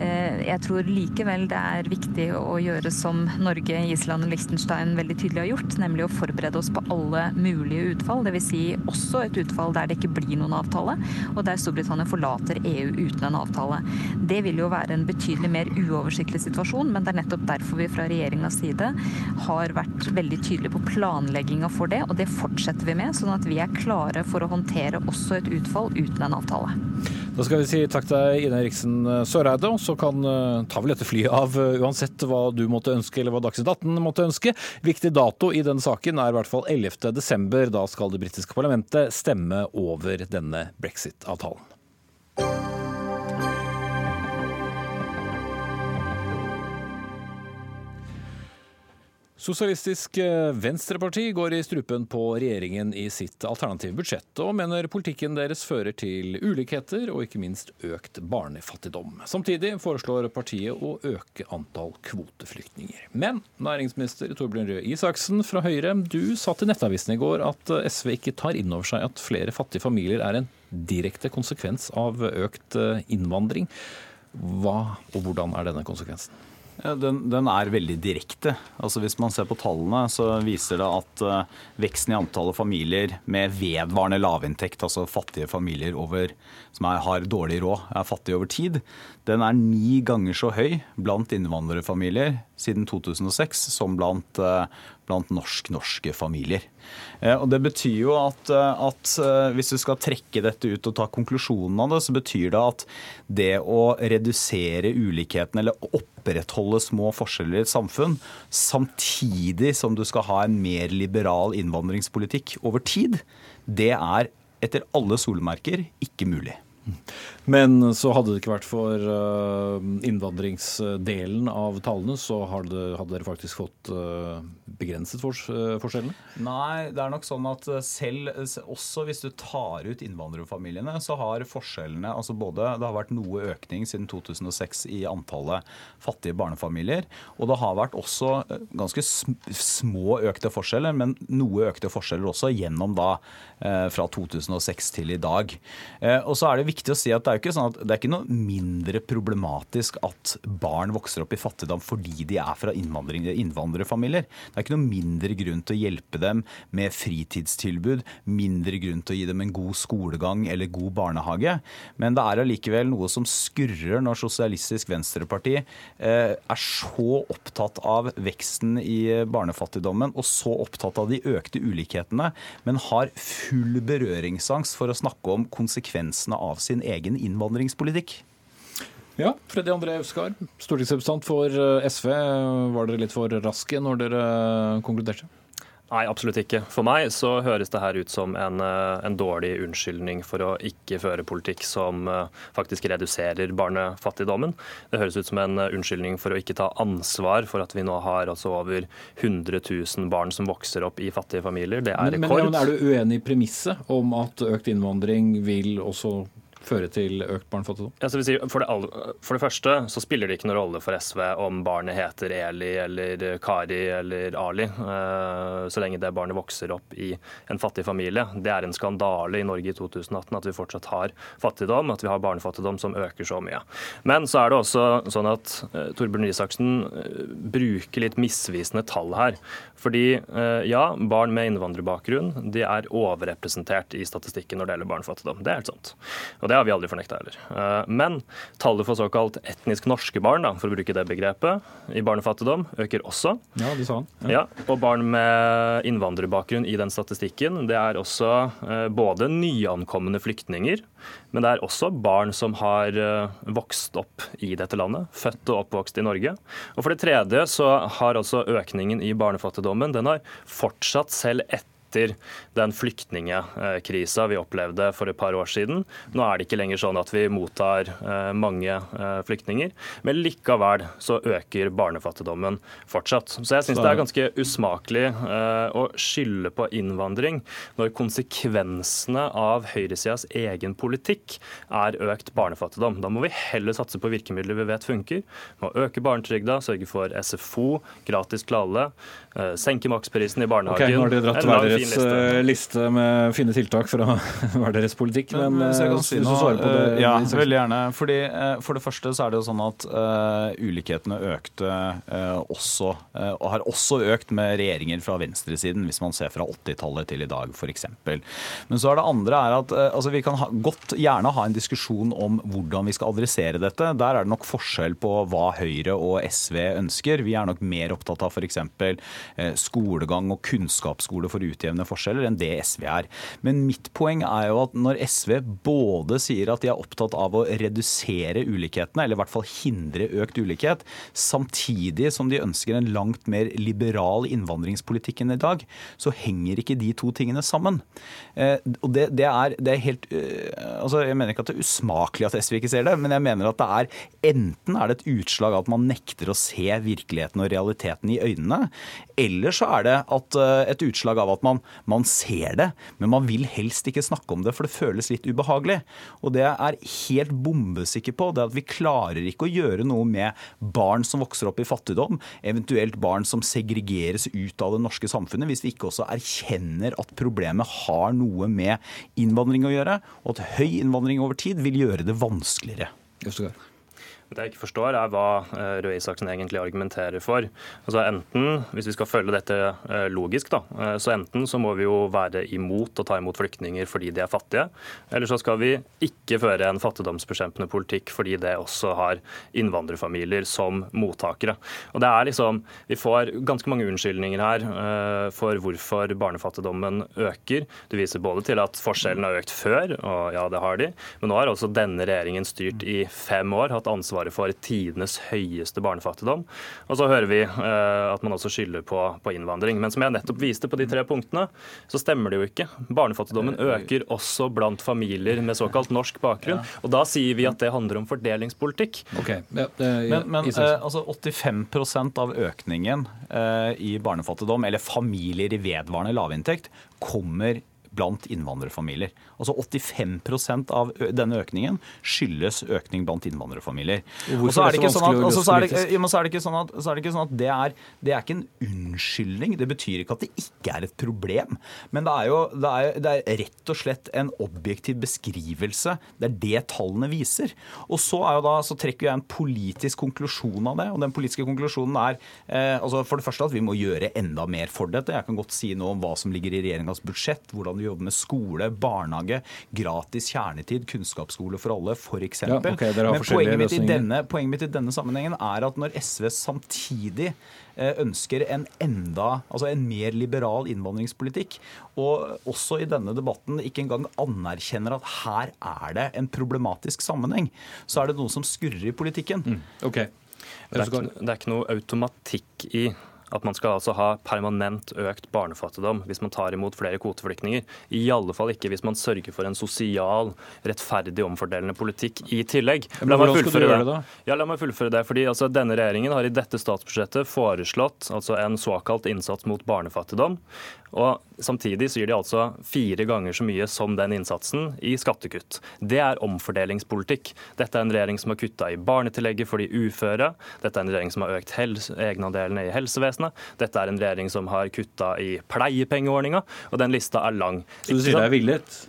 Eh, jeg tror likevel det er viktig å gjøre som Norge, Island og Liechtenstein veldig tydelig har gjort, nemlig å forberede oss på alle mulige utfall. Dvs. Si også et utfall der det ikke blir noen avtale, og der Storbritannia forlater EU uten en avtale. Det vil jo være en betydelig mer uoversiktlig situasjon, men det er nettopp derfor vi fra regjeringas side har vært veldig tydelige på planlegginga for det, og det fortsetter vi med, sånn at vi er klare for å håndtere også et utfall uten en avtale. Da skal vi si takk til deg, Ine Riksen Søreide. Så kan uh, ta vel dette flyet av uh, uansett hva du måtte ønske, eller hva Dagsnytt 18 måtte ønske. Viktig dato i denne saken er i hvert fall 11. desember. Da skal det britiske parlamentet stemme over denne brexit-avtalen. Sosialistisk eh, Venstreparti går i strupen på regjeringen i sitt alternative budsjett, og mener politikken deres fører til ulikheter og ikke minst økt barnefattigdom. Samtidig foreslår partiet å øke antall kvoteflyktninger. Men næringsminister Torbjørn Røe Isaksen fra Høyre, du sa til Nettavisen i går at SV ikke tar inn over seg at flere fattige familier er en direkte konsekvens av økt eh, innvandring. Hva og hvordan er denne konsekvensen? Ja, den, den, er veldig direkte. Altså Hvis man ser på tallene, så viser det at uh, veksten i antallet familier med vedvarende lavinntekt, altså fattige familier over, som er, har dårlig råd, er fattige over tid, den er ni ganger så høy blant innvandrerfamilier siden 2006 som blant, uh, blant norsk-norske familier. Uh, og Det betyr jo at, at hvis du skal trekke dette ut og ta konklusjonen av det, så betyr det at det å redusere ulikheten eller opprettholde små forskjeller i et samfunn, samtidig som du skal ha en mer liberal innvandringspolitikk over tid, det er etter alle solmerker ikke mulig. Men så hadde det ikke vært for uh, innvandringsdelen av tallene, så hadde, dere faktisk fått uh, begrenset uh, forskjellene? Nei, det er nok sånn at selv også hvis du tar ut innvandrerfamiliene, så har forskjellene altså både Det har vært noe økning siden 2006 i antallet fattige barnefamilier. Og det har vært også ganske små økte forskjeller, men noe økte forskjeller også gjennom da fra 2006 til i dag. Og så er det viktig å si at det er ikke sånn at det er ikke noe mindre problematisk at barn vokser opp i fattigdom fordi de er fra innvandrerfamilier. Det er ikke noe mindre grunn til å hjelpe dem med fritidstilbud, mindre grunn til å gi dem en god skolegang eller god barnehage. Men det er allikevel noe som skurrer når Sosialistisk Venstreparti eh, er så opptatt av veksten i barnefattigdommen og så opptatt av de økte ulikhetene, men har full berøringsangst for å snakke om konsekvensene av sin egen innvandringspolitikk. Ja, Freddy André Øvskar, stortingsrepresentant for eh, SV. Var dere litt for raske når dere konkluderte? Nei, absolutt ikke. For meg så høres det her ut som en, eh, en, dårlig unnskyldning for å ikke føre politikk som eh, faktisk reduserer barnefattigdommen. Det høres ut som en eh, unnskyldning for å ikke ta ansvar for at vi nå har altså over 100 000 barn som vokser opp i fattige familier. Det er rekord. Men, men er du uenig i premisset om at økt innvandring vil også føre til økt barnefattigdom? Ja, si, for, det, for, det, første så spiller det ikke noen rolle for SV om barnet heter Eli eller Kari eller Ali, eh, så lenge det barnet vokser opp i en fattig familie. Det er en skandale i Norge i 2018 at vi fortsatt har fattigdom, at vi har barnefattigdom som øker så mye. Men så er det også sånn at uh, Torbjørn Isaksen uh, bruker litt misvisende tall her. Fordi ja, barn med innvandrerbakgrunn de er overrepresentert i statistikken når det gjelder barnefattigdom. Det er helt sant. Og det har vi aldri fornekta heller. Eh, men tallet for såkalt etnisk norske barn, da, for å bruke det begrepet, i barnefattigdom øker også. Ja, det sa han. Ja. ja. og barn med innvandrerbakgrunn i den statistikken, det er også eh, både nyankomne flyktninger, men det er også barn som har eh, vokst opp i dette landet, født og oppvokst i Norge. Og for det tredje så har altså økningen i barnefattigdommen den har fortsatt selv etter etter den flyktningekrisa vi opplevde for et par år siden. Nå er det ikke lenger sånn at vi mottar eh, mange eh, flyktninger, men likevel så øker barnefattigdommen fortsatt. Så jeg syns det er ganske usmakelig eh, å skylde på innvandring når konsekvensene av høyresidas egen politikk er økt barnefattigdom. Da må vi heller satse på virkemidler vi vet funker. Vi må øke barnetrygda, sørge for SFO, gratis til alle, senke maksprisen i barnehagen. Okay, nå har dere dratt hver deres liste. Eh, liste. med fine tiltak for å (laughs) være deres politikk. Men, men hvis jeg kan si noe, det, eh, ja, veldig gjerne. Fordi, for det første så er det jo sånn at uh, ulikhetene økte uh, også, uh, og har også økt med regjeringer fra venstresiden, hvis man ser fra 80-tallet til i dag f.eks. Men så er det andre er at altså, vi kan ha, godt gjerne ha en diskusjon om hvordan vi skal adressere dette. Der er det nok forskjell på hva Høyre og SV ønsker. Vi er nok mer opptatt av f.eks. skolegang og kunnskapsskole for utjevning utjevne forskjeller enn det SV er. Men mitt poeng er jo at når SV både sier at de er opptatt av å redusere ulikhetene, eller i hvert fall hindre økt ulikhet, samtidig som de ønsker en langt mer liberal innvandringspolitikk enn i dag, så henger ikke de to tingene sammen. Eh, og det, det, er, det er, helt uh, altså Jeg mener ikke at det er usmakelig at SV ikke ser det, men jeg mener at det er enten er det et utslag av at man nekter å se virkeligheten og realiteten i øynene, eller så er det uh, et utslag av at man man ser det, men man vil helst ikke snakke om det, for det føles litt ubehagelig. Og det jeg er helt bombesikker på, det er at vi klarer ikke å gjøre noe med barn som vokser opp i fattigdom, eventuelt barn som segregeres ut av det norske samfunnet, hvis vi ikke også erkjenner at problemet har noe med innvandring å gjøre, og at høy innvandring over tid vil gjøre det vanskeligere. Justegard. Det jeg ikke forstår, er hva eh, Røe Isaksen egentlig argumenterer for. Altså enten, Hvis vi skal følge dette eh, logisk, da, eh, så enten så må vi jo være imot å ta imot flyktninger fordi de er fattige, eller så skal vi ikke føre en fattigdomsbekjempende politikk fordi det også har innvandrerfamilier som mottakere. Og det er liksom, Vi får ganske mange unnskyldninger her for hvorfor barnefattigdommen øker. Du viser både til at forskjellene har økt før, og ja, det har de, men nå har også denne regjeringen styrt i fem år, hatt ansvar ansvaret for tidenes høyeste barnefattigdom. Og så hører vi uh, at man også skylder på, på, innvandring. Men som jeg nettopp viste på de tre punktene, så stemmer det jo ikke. Barnefattigdommen øker også blant familier med såkalt norsk bakgrunn. Og da sier vi at det handler om fordelingspolitikk. Okay. Men, men uh, altså 85% av økningen uh, i barnefattigdom, eller familier i vedvarende lavinntekt, kommer blant innvandrerfamilier. Altså 85% av denne økningen skyldes økning blant innvandrerfamilier. Og så er det ikke sånn at så er det ikke at, så er det er, det er ikke en unnskyldning. Det betyr ikke at det ikke er et problem. Men det er jo det er, det er rett og slett en objektiv beskrivelse. Det er det tallene viser. Og så, er jo da, så trekker jeg en politisk konklusjon av det. Og den politiske konklusjonen er eh, altså for det første at vi må gjøre enda mer for dette. Jeg kan godt si noe om hva som ligger i regjeringas budsjett, hvordan vi jobbe med skole, barnehage gratis kjernetid, kunnskapsskole for alle, f.eks. Ja, okay, Men poenget mitt, denne, poenget mitt, i denne, sammenhengen er at når SV samtidig eh, ønsker en enda, altså en mer liberal innvandringspolitikk, og også i denne debatten ikke engang anerkjenner at her er det en problematisk sammenheng, så er det noe som skurrer i politikken. Mm, okay. Det er, ikke, det er, ikke, noe automatikk i at man skal altså ha permanent økt barnefattigdom hvis man tar imot flere kvoteflyktninger. I alle fall ikke hvis man sørger for en sosial, rettferdig, omfordelende politikk i tillegg. Men meg gjøre det? Ja, la meg fullføre det. fordi altså, Denne regjeringen har i dette statsbudsjettet foreslått altså, en såkalt innsats mot barnefattigdom. Og Samtidig så gir de altså fire ganger så mye som den innsatsen i skattekutt. Det er omfordelingspolitikk. Dette er en regjering som har kutta i barnetillegget for de uføre. Dette er en regjering som har økt egenandelene i helsevesenet. Dette er en regjering som har kutta i pleiepengeordninga. Og den lista er lang. Så du sier det er villet?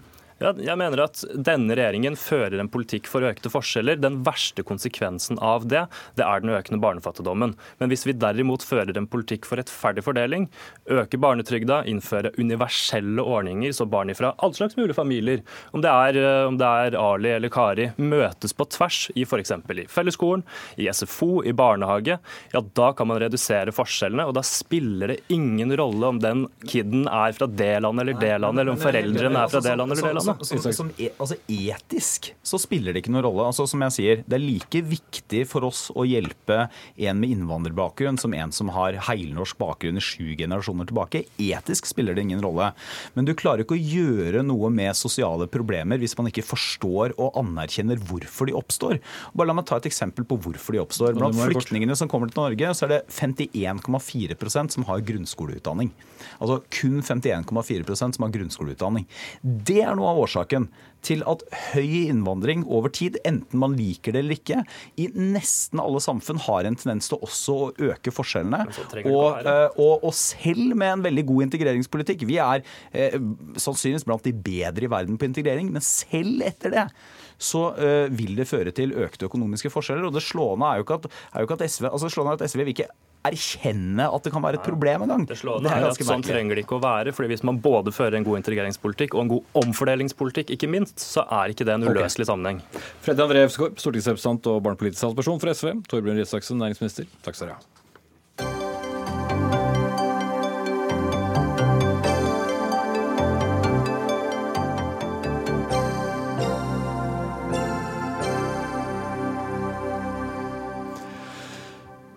Ja, jeg mener at denne regjeringen fører en politikk for økte forskjeller. Den verste konsekvensen av det, det er den økende barnefattigdommen. Men hvis vi derimot fører en politikk for rettferdig fordeling, øker barnetrygda, innføre universelle ordninger så barn fra alle slags mulige familier, om det er, eh, om det er Ali eller Kari, møtes på tvers i f.eks. i fellesskolen, i SFO, i barnehage, ja da kan man redusere forskjellene. Og da spiller det ingen rolle om den kiden er fra det landet eller det landet, eller om foreldrene er fra det landet eller det landet. Som, som, som, e, altså etisk så spiller det ikke noen rolle. Altså, som jeg sier, Det er like viktig for oss å hjelpe en med innvandrerbakgrunn som en som har heilnorsk bakgrunn i sju generasjoner tilbake. Etisk spiller det ingen rolle. Men du klarer ikke å gjøre noe med sosiale problemer hvis man ikke forstår og anerkjenner hvorfor de oppstår. Bare La meg ta et eksempel på hvorfor de oppstår. Blant flyktningene som kommer til Norge, så er det 51,4% som har grunnskoleutdanning. Altså kun 51,4% som har grunnskoleutdanning. Det er noe av årsaken til at høy innvandring over tid, enten man liker det eller ikke, i nesten alle samfunn har en tendens til også å øke forskjellene. Og, eh, og, og, selv med en veldig god integreringspolitikk Vi er eh, sannsynligvis blant de bedre i verden på integrering, men selv etter det så eh, vil det føre til økte økonomiske forskjeller. Og det slående er jo ikke at, jo ikke at SV altså slående er at SV vil ikke erkjenne at det kan være et problem engang. Sånn trenger det ikke å være. fordi Hvis man både fører en god integreringspolitikk og en god omfordelingspolitikk, ikke minst, så er ikke det en uløselig okay. sammenheng. Freddy André Evsgaard, stortingsrepresentant og barnepolitisk talsperson for SV. Torbjørn Røe Isaksen, næringsminister. Takk skal dere ha.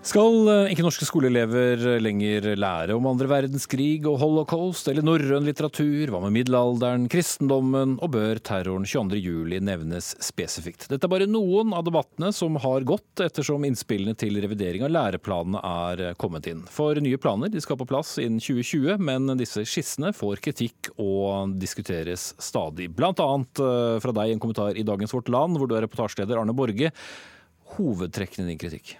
Skal eh, ikke norske skoleelever lenger lære om andre verdenskrig og holocaust eller norrøn litteratur? Hva med middelalderen, kristendommen, og bør terroren 22.07 nevnes spesifikt? Dette er bare noen av debattene som har gått ettersom innspillene til revidering av læreplanene er kommet inn. For nye planer de skal på plass innen 2020, men disse skissene får kritikk og diskuteres stadig. Blant annet eh, fra deg en kommentar i Dagens Vårt Land, hvor du er reportasjeleder Arne Borge. Hovedtrekkene i din kritikk?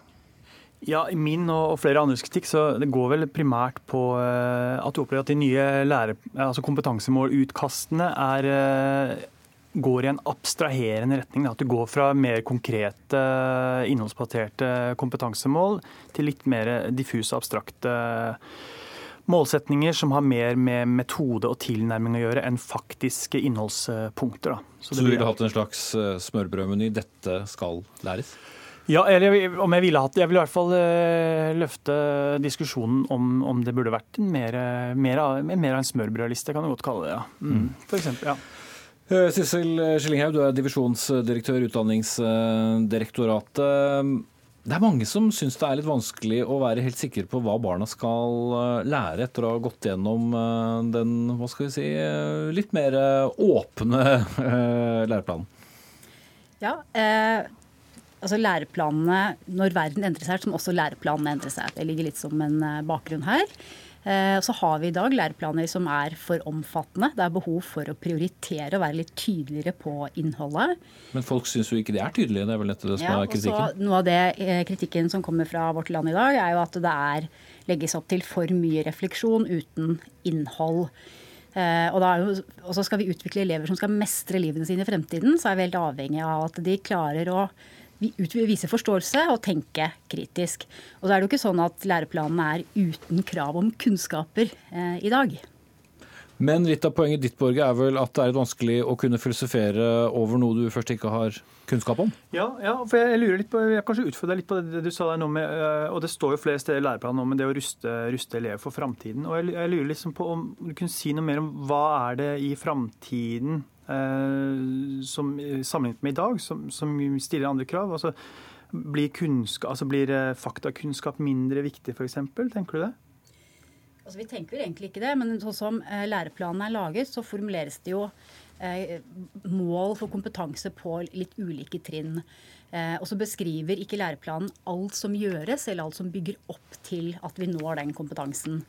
Ja, I min og flere andres kritikk så det går vel primært på eh, at du opplever at de nye lære, altså kompetansemålutkastene er, eh, går i en abstraherende retning. At du går fra mer konkrete, innholdsbaserte kompetansemål til litt mer diffuse, abstrakte målsetninger som har mer med metode og tilnærming å gjøre enn faktiske innholdspunkter. Så, så du ville hatt en slags eh, smørbrødmeny 'dette skal læres'? Ja, eller om jeg ville hatt Jeg vil i hvert fall uh, løfte diskusjonen om, om det burde vært mer, mer, mer av en smørbrødliste, kan du godt kalle det. ja. Mm. mm. For eksempel, ja. Eh, Sissel Skillinghaug, du er divisjonsdirektør i Utdanningsdirektoratet. Det er mange som syns det er litt vanskelig å være helt sikker på hva barna skal eh, lære etter å ha gått gjennom den hva skal vi si, litt mer åpne (laughs) læreplanen. Ja, eh, altså læreplanene, Når verden endrer seg, så må også læreplanene endre seg. Det ligger litt som en eh, bakgrunn her. Eh, så har vi i dag læreplaner som er for omfattende. Det er behov for å prioritere og være litt tydeligere på innholdet. Men folk syns jo ikke det er tydelige, det er vel dette det som ja, er kritikken? Noe av det eh, kritikken som kommer fra Vårt Land i dag, er jo at det er, legges opp til for mye refleksjon uten innhold. og, da, og, så skal vi utvikle elever som skal mestre livene sine i fremtiden, så er vi helt avhengig av at de klarer å vise forståelse og tenke kritisk. Og da er det jo ikke sånn at læreplanene er uten krav om kunnskaper eh, i dag. Men litt av poenget ditt Borge, er vel at det er vanskelig å kunne filosofere over noe du først ikke har kunnskap om? Ja, ja for jeg, lurer litt på, jeg kanskje utfordrer litt på det du sa der nå med, eh, og det står jo flere steder i læreplanen om det å ruste, ruste elever for framtiden. Og jeg, jeg, lurer liksom på om du kunne si noe mer om hva er det i framtiden som, sammenlignet med i dag, som, som stiller andre krav. Altså, blir, kunnskap, altså blir eh, faktakunnskap mindre viktig, f.eks.? Tenker du det? Altså, vi tenker egentlig ikke det, men sånn som eh, læreplanen er laget, så formuleres det jo eh, mål for kompetanse på litt ulike trinn. Eh, og så beskriver ikke læreplanen alt som gjøres, eller alt som bygger opp til at vi når den kompetansen.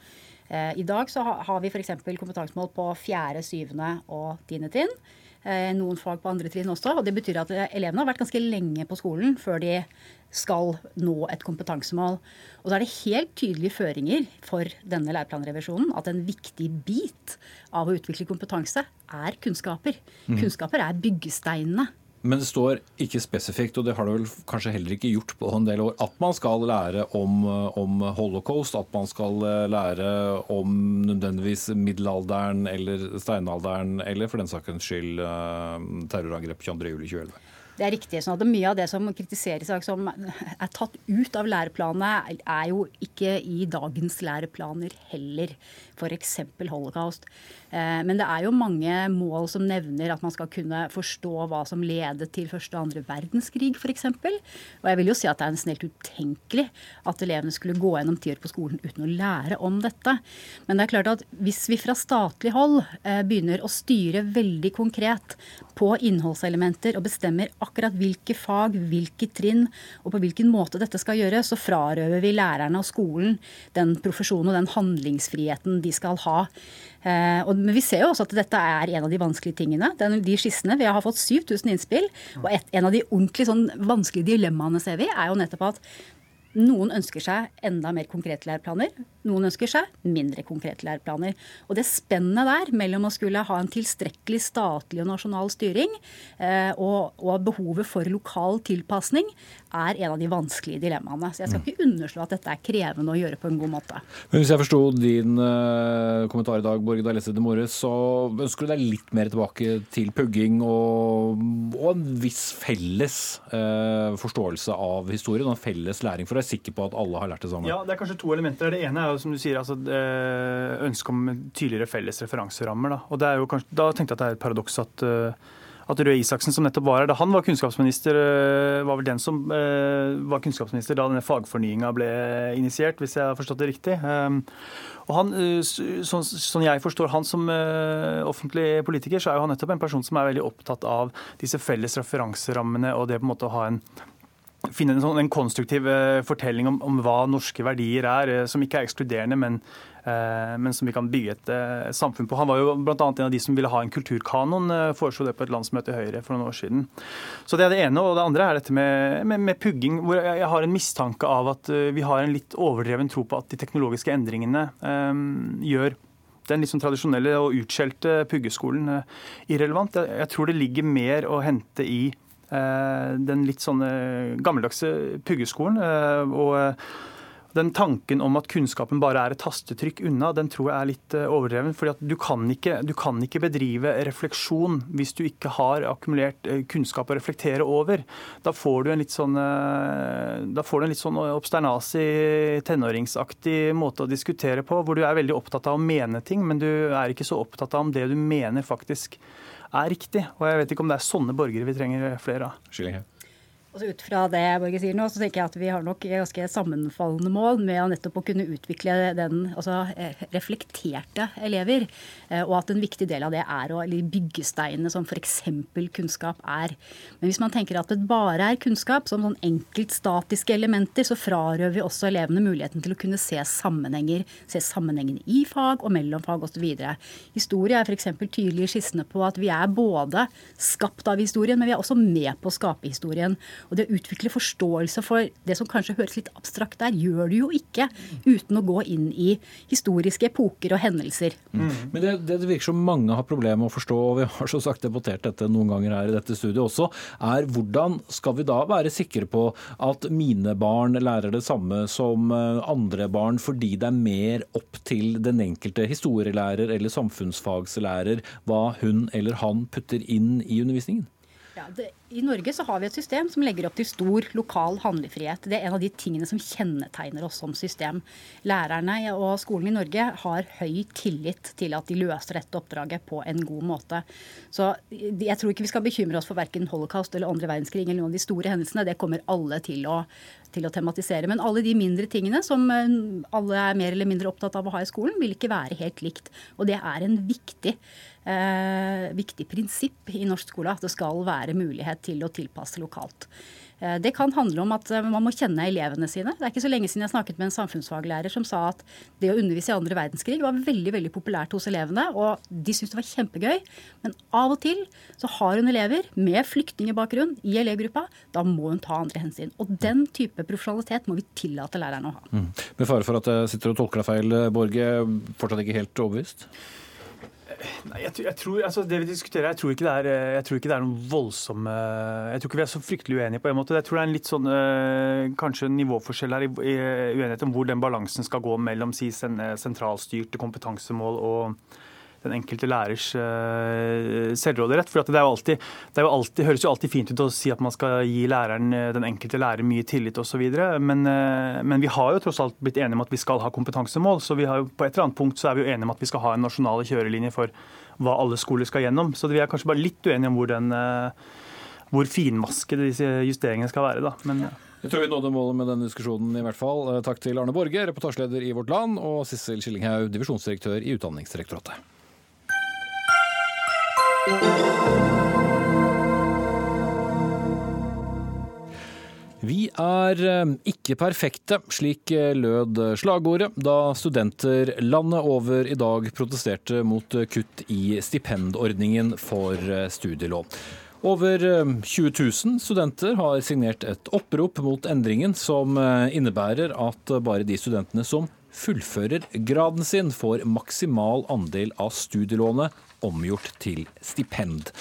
Eh, I dag så har vi f.eks. kompetansemål på fjerde, syvende og tiende trinn. Eh, noen fag på andre trinn også. og Det betyr at eh, elevene har vært ganske lenge på skolen før de skal nå et kompetansemål. Og så er det helt tydelige føringer for denne læreplanrevisjonen at en viktig bit av å utvikle kompetanse er kunnskaper. Mm. Kunnskaper er byggesteinene men det står ikke spesifikt, og det har det vel kanskje heller ikke gjort på en del år, at man skal lære om, om holocaust, at man skal eh, lære om nødvendigvis middelalderen eller steinalderen, eller for den sakens skyld eh, terrorangrep 22.07.2011. Det er riktig. sånn at Mye av det som kritiseres som er tatt ut av læreplanene, er jo ikke i dagens læreplaner heller. F.eks. holocaust. Eh, men det er jo mange mål som nevner at man skal kunne forstå hva som ledet til første og andre verdenskrig f.eks. Og jeg vil jo si at det er nesten helt utenkelig at elevene skulle gå gjennom tiår på skolen uten å lære om dette. Men det er klart at hvis vi fra statlig hold eh, begynner å styre veldig konkret på innholdselementer og bestemmer akkurat hvilke fag, hvilke trinn og på hvilken måte dette skal gjøres, så frarøver vi lærerne og skolen den profesjonen og den handlingsfriheten de skal ha. Eh, men vi ser jo også at dette er en av de vanskelige tingene. Den, de skissene, Vi har fått 7000 innspill. Og et, en av de ordentlig sånn vanskelige dilemmaene ser vi, er jo nettopp at noen ønsker seg enda mer konkrete læreplaner. Noen ønsker seg mindre konkrete læreplaner. Og det spennet der mellom å skulle ha en tilstrekkelig statlig og nasjonal styring eh, og, og, behovet for lokal tilpasning er en av de vanskelige dilemmaene. Så jeg skal mm. ikke underslå at dette er krevende å gjøre på en god måte. Men Hvis jeg forsto din eh, kommentar i dag, Borge Dalese de Mores, så ønsker du deg litt mer tilbake til pugging og, og en viss felles eh, forståelse av historien og en felles læring for å være sikker på at alle har lært det samme? Ja, Det er kanskje to elementer. Det ene er jo som du sier, altså, eh, ønsket om tydeligere felles referanserammer. Da. Og det er jo kanskje, da tenkte jeg at det er et paradoks at uh, at Røe Isaksen, som nettopp var her da han var kunnskapsminister, eh, var vel den som eh, var kunnskapsminister da denne fagfornyinga ble initiert, hvis jeg har forstått det riktig. Ehm, og han, eh, sånn, sånn jeg forstår han som offentlig politiker, så er jo han nettopp en person som er veldig opptatt av disse felles referanserammene og det på en måte å ha en finne en, sånn, en konstruktiv fortelling om, om, hva norske verdier er, som ikke er ekskluderende, men Eh, men som vi kan bygge et eh, samfunn på. Han var jo bl.a. en av de som ville ha en kulturkanon, eh, foreslo det på et landsmøte i Høyre for noen år siden. Så Det er det ene. Og det andre er dette med, med, med pugging, hvor jeg har en mistanke av at vi har en litt overdreven tro på at de teknologiske endringene um, gjør den liksom tradisjonelle og utskjelte puggeskolen irrelevant. Jeg, jeg, tror det ligger mer å hente i den litt sånne gammeldagse puggeskolen. Uh, og den tanken om at kunnskapen bare er et tastetrykk unna, den tror jeg er litt eh, overdreven. fordi at du kan, ikke, du kan ikke bedrive refleksjon hvis du ikke har akkumulert eh, kunnskap å reflektere over. Da får du en litt sånn, eh, da får du en litt sånn obsternasig, tenåringsaktig måte å diskutere på, hvor du er veldig opptatt av å mene ting, men du er ikke så opptatt av om det du mener faktisk er riktig. Og jeg vet ikke om det er sånne borgere vi trenger flere av. Skilling. Altså ut fra det Borge sier nå, så tenker jeg at vi har nok ganske sammenfallende mål med å nettopp å kunne utvikle den, altså eh, reflekterte elever. Eh, og at en viktig del av det er å byggesteinene som f.eks. kunnskap er. Men hvis man tenker at det bare er kunnskap, som sånn enkeltstatiske elementer, så frarøver vi også elevene muligheten til å kunne se sammenhenger. Se sammenhengene i fag og mellom fag osv. Historie er f.eks. i skissene på at vi er både skapt av historien, men vi er også med på å skape historien. Og det å utvikle forståelse for det som kanskje høres litt abstrakt der, gjør du jo ikke uten å gå inn i historiske epoker og hendelser. Mm. Men det, det, virker som mange har problemer med å forstå, og vi har så sagt debattert dette noen ganger her i dette studiet også, er hvordan skal vi da være sikre på at mine barn lærer det samme som eh, andre barn, fordi det er mer opp til den enkelte historielærer eller samfunnsfagslærer hva hun eller han putter inn i undervisningen? Ja, det, I Norge så har vi et system som legger opp til stor lokal handlefrihet. Det er en av de tingene som kjennetegner oss som system. Lærerne og skolen i Norge har høy tillit til at de løser dette oppdraget på en god måte. Så jeg tror ikke vi skal bekymre oss for verken holocaust eller andre verdenskrig eller noen av de store hendelsene. Det kommer alle til å, til å tematisere. Men alle de mindre tingene som eh, alle er mer eller mindre opptatt av å ha i skolen, vil ikke være helt likt. Og det er en viktig eh, viktig prinsipp i norsk skole at det skal være mulighet til å tilpasse lokalt. Eh, det kan handle om at eh, man må kjenne elevene sine. Det er ikke så lenge siden jeg snakket med en samfunnsfaglærer som sa at det å undervise i andre verdenskrig var veldig veldig populært hos elevene, og de syntes det var kjempegøy. Men av og til så har hun elever med flyktningbakgrunn i elevgruppa. Da må hun ta andre hensyn. Og den type profesjonalitet må vi tillate lærerne å ha. Mm. Med fare for at jeg sitter og tolker deg feil, Borge. Fortsatt ikke helt overbevist? Nei, jeg, jeg, tror, altså Det vi diskuterer, jeg tror, ikke det er, eh, jeg tror ikke det er noen voldsomme Jeg tror ikke vi er så fryktelig uenige på en måte. Jeg tror det er en litt sånn kanskje kanskje nivåforskjell her i, i uenighet om hvor den balansen skal gå mellom si, sentralstyrte kompetansemål og den enkelte lærers uh, selvråderett. For det, alltid, det alltid, høres jo alltid fint ut å si at man skal gi læreren, eh, den enkelte lærer mye tillit osv. Men, uh, men vi har jo tross alt blitt enige om at vi skal ha kompetansemål. Så vi har jo, på et eller annet punkt så er vi jo enige om at vi skal ha en nasjonale kjørelinje for hva alle skoler skal gjennom. Så vi er kanskje bare litt uenige om hvor, den, hvor finmaskede disse justeringene skal være. da. Men, jeg tror vi nådde målet med denne diskusjonen i hvert fall. Takk til Arne Borge, reportasjeleder i Vårt Land, og Sissel Skillinghaug, divisjonsdirektør i Utdanningsdirektoratet. Vi er eh, ikke perfekte, slik eh, lød slagordet da studenter landet over i dag protesterte mot kutt i stipendordningen for eh, studielån. Over 20 000 studenter har signert et opprop mot endringen, som innebærer at bare de studentene som fullfører graden sin, får maksimal andel av studielånet omgjort til stipend.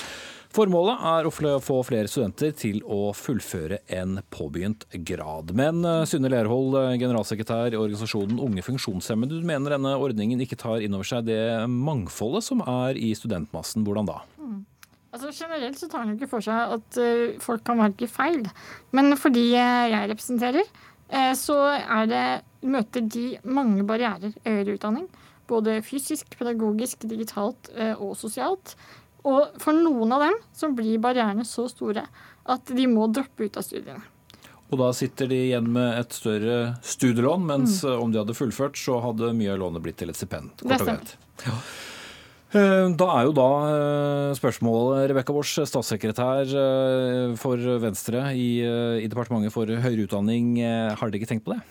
Formålet er å få flere studenter til å fullføre en påbegynt grad. Men eh, Synne Lerhold, eh, generalsekretær i organisasjonen Unge funksjonshemmede, du mener denne ordningen ikke tar inn over seg det mangfoldet som er i studentmassen. Hvordan da? Mm. Altså Generelt så tar den ikke for seg at uh, folk kan velge feil. Men fordi jeg representerer, så er det, møter de mange barrierer i høyere utdanning. Både fysisk, pedagogisk, digitalt eh, og sosialt. Og for noen av dem så blir barrierene så store at de må droppe ut av studiene. Og da sitter de igjen med et større studielån, mens mm. om de hadde fullført, så hadde mye av lånet blitt til et stipend. Kort og greit. Ja. Eh, da er jo da eh, spørsmålet, Rebekka Bors, statssekretær for Venstre i, i Departementet for høyere utdanning. Har dere ikke tenkt på det?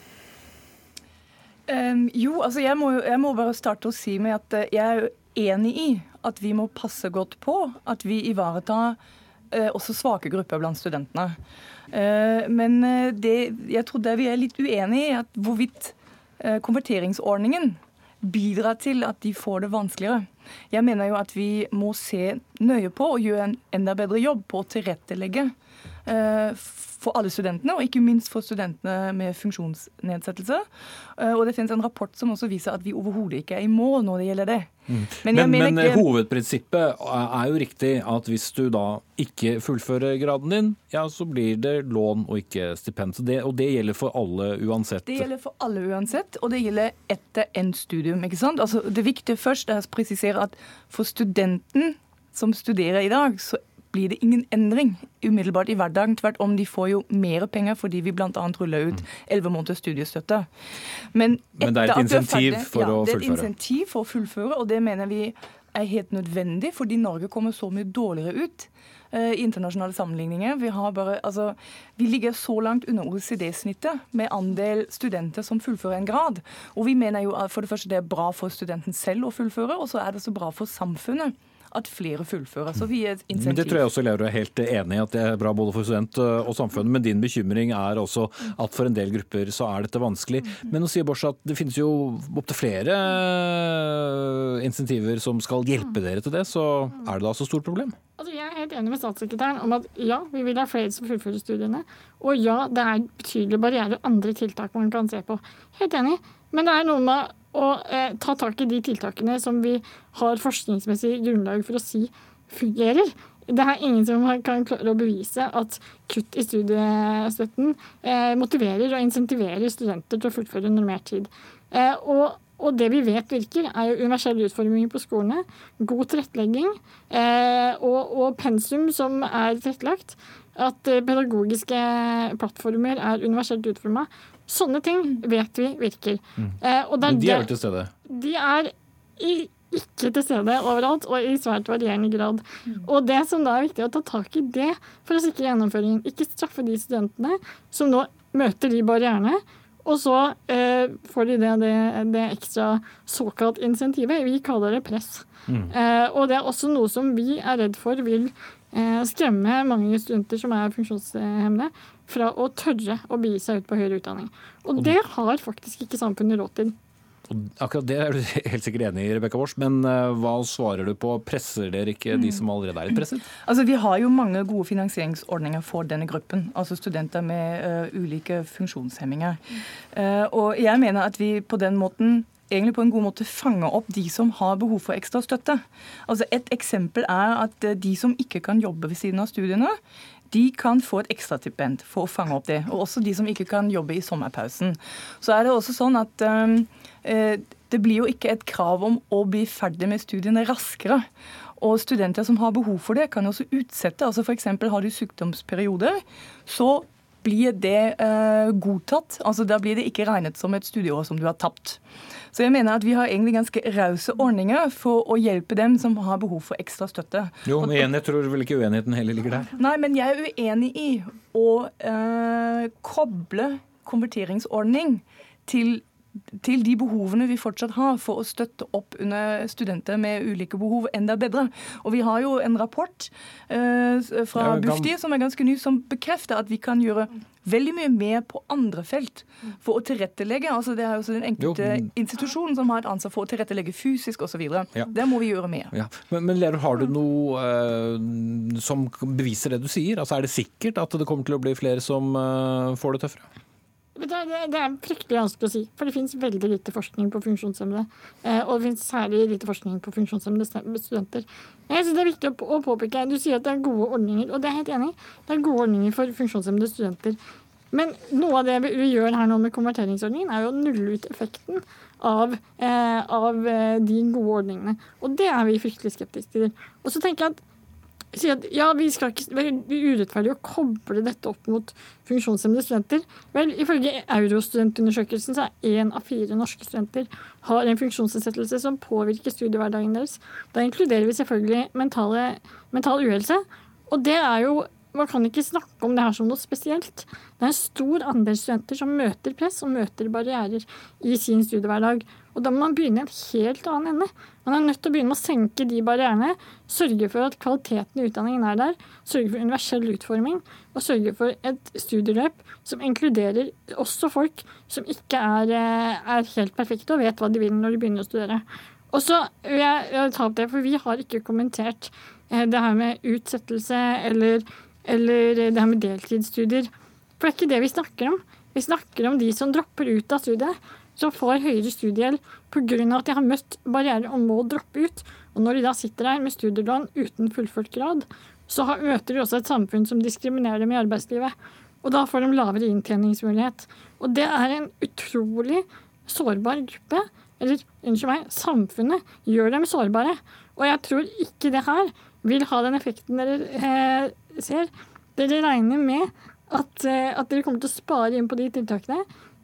Um, jo, altså jeg må, jeg må, bare starte å si med at eh, jeg er enig i at vi må passe godt på at vi ivaretar også svake grupper blant studentene. Men det, jeg tror det vi er litt uenige i, at hvorvidt konverteringsordningen bidrar til at de får det vanskeligere. Jeg mener jo at vi må se nøye på og gjøre en enda bedre jobb på å tilrettelegge for alle studentene, og ikke minst for studentene med funksjonsnedsettelse. Eh, og det finnes en rapport som også viser at vi overhodet ikke er i mål når det gjelder det. Mm. Men, men, men ikke... hovedprinsippet er jo riktig at hvis du da ikke fullfører graden din, ja, så blir det lån og ikke stipend. Det, og det gjelder for alle uansett? Det gjelder for alle uansett, og det gjelder etter endt studium. ikke sant? Altså, det viktige først er å presisere at for studenten som studerer i dag, så blir det ingen endring umiddelbart i hverdagen. Tvert om, de får jo mer penger fordi vi bl.a. ruller ut elleve måneders studiestøtte. Men, Men, det er et insentiv for ja, å fullføre? Det er et insentiv for å fullføre, og det mener vi er helt nødvendig, fordi Norge kommer så mye dårligere ut eh, i internasjonale sammenligninger. Vi, bare, altså, vi, ligger så langt under OECD-snittet med andel studenter som fullfører en grad. Og vi mener jo at for det første det er bra for studenten selv å fullføre, og så er det så bra for samfunnet at flere fullfører. Så vi er et insentiv. Men Det tror jeg også elever er helt enig i, at det er bra både for student eh, og samfunn. Men din bekymring er også at for en del grupper så er dette vanskelig. Men nå sier Bosch at det finnes jo opptil flere eh, insentiver som skal hjelpe dere til det. Så er det da så stort problem? Altså, jeg er helt enig med statssekretæren om at ja, vi vil ha flere som fullfører studiene. Og ja, det er betydelige barrierer og andre tiltak man kan se på. Helt enig. Men det er noe med å eh, ta tak i de tiltakene som vi har forskningsmessig grunnlag for å si fungerer. Det er ingen som kan klare å bevise at kutt i studiestøtten eh, motiverer og insentiverer studenter til å fullføre normert tid. Eh, og, og, det vi vet virker, er jo universell utforming på skolene, god tilrettelegging eh, og, og, pensum som er tilrettelagt. At eh, pedagogiske plattformer er universelt utforma. Sånne ting vet vi virker. Mm. Eh, Men de er vel til stede? De er i ikke til stede overalt og i svært varierende grad. Og det som da er viktig å ta tak i det for å sikre gjennomføringen. Ikke straffe de studentene som nå møter de barrierene. Og så eh, får de det, det, det, ekstra såkalt insentivet. Vi kaller det press. Mm. Eh, og det er også noe som vi er redd for vil skremme mange studenter som er funksjonshemmede, fra å tørre å begi seg ut på høyere utdanning. Og det har faktisk ikke samfunnet råd til. Og akkurat det er du (laughs) helt sikkert enig i, Rebekka Wors, men eh, hva svarer du på? Presser dere ikke de som allerede er litt presset? (clears throat) Altså, Vi har jo mange gode finansieringsordninger for denne gruppen, altså studenter med uh, ulike funksjonshemminger. Uh, og jeg mener at vi på den måten egentlig på en god måte fange opp de som har behov for ekstra støtte. Altså Et eksempel er at de som ikke kan jobbe ved siden av studiene, de kan få et ekstrastipend for å fange opp det. Og også de som ikke kan jobbe i sommerpausen. Så er det også sånn at um, det blir jo ikke et krav om å bli ferdig med studiene raskere. Og studenter som har behov for det, kan også utsette. altså F.eks. har du sykdomsperioder, så blir det eh, godtatt. altså Da blir det ikke regnet som et studieår som du har tapt. Så jeg mener at vi har egentlig ganske rause ordninger for å hjelpe dem som har behov for ekstra støtte. Jo, men jeg tror vel ikke uenigheten heller ligger der? Nei, men jeg er uenig i å eh, koble konverteringsordning til til de behovene vi fortsatt har for å støtte opp under studenter med ulike behov enda bedre. Og Vi har jo en rapport eh, fra ja, Bufdir som er ganske ny, som bekrefter at vi kan gjøre veldig mye mer på andre felt for å tilrettelegge. altså Det er jo den enkelte jo. institusjonen som har et ansvar for å tilrettelegge fysisk osv. Ja. Der må vi gjøre mer. Ja. Men, men Lerud, har du noe eh, som beviser det du sier? Altså Er det sikkert at det kommer til å bli flere som eh, får det tøffere? Det, det, er fryktelig vanskelig å si, for det finnes veldig lite forskning på funksjonshemmede. Eh, og det finnes særlig lite forskning på funksjonshemmede studenter. Jeg synes Det er viktig å, å påpeke Du sier at det er gode ordninger, og det er jeg helt enig i. Det er gode ordninger for funksjonshemmede studenter. Men noe av det vi gjør her nå med konverteringsordningen, er jo å nulle ut effekten av, eh, av eh, de gode ordningene. Og det er vi fryktelig skeptiske til. Og så tenker jeg at si at ja, vi skal ikke være urettferdig å koble dette opp mot funksjonshemmede studenter. Vel, ifølge Eurostudentundersøkelsen så er én av fire norske studenter har en funksjonsnedsettelse som påvirker studiehverdagen deres. Da inkluderer vi selvfølgelig mentale, mental uhelse. Og det er jo man kan ikke snakke om det her som noe spesielt. Det er en stor andel studenter som møter press og møter barrierer i sin studiehverdag. Og da må man begynne i en helt annen ende. Man er nødt til å begynne med å senke de barrierene. Sørge for at kvaliteten i utdanningen er der. Sørge for universell utforming. Og sørge for et studieløp som inkluderer også folk som ikke er, eh, er helt perfekte og vet hva de vil når de begynner å studere. Og så vil jeg ta opp det, for vi har ikke kommentert eh, det her med utsettelse eller, eller det her med deltidsstudier. For det er ikke det vi snakker om. Vi snakker om de som dropper ut av studiet som får høyere studiegjeld pga. at de har møtt barrierer og må droppe ut. Og når de da sitter der med studielån uten fullført grad, så møter de også et samfunn som diskriminerer dem i arbeidslivet. Og da får de lavere inntjeningsmulighet. Og det er en utrolig sårbar gruppe. Eller unnskyld meg, samfunnet gjør dem sårbare. Og jeg tror ikke det her vil ha den effekten dere eh, ser. Dere regner med at, eh, at dere kommer til å spare inn på de tiltakene.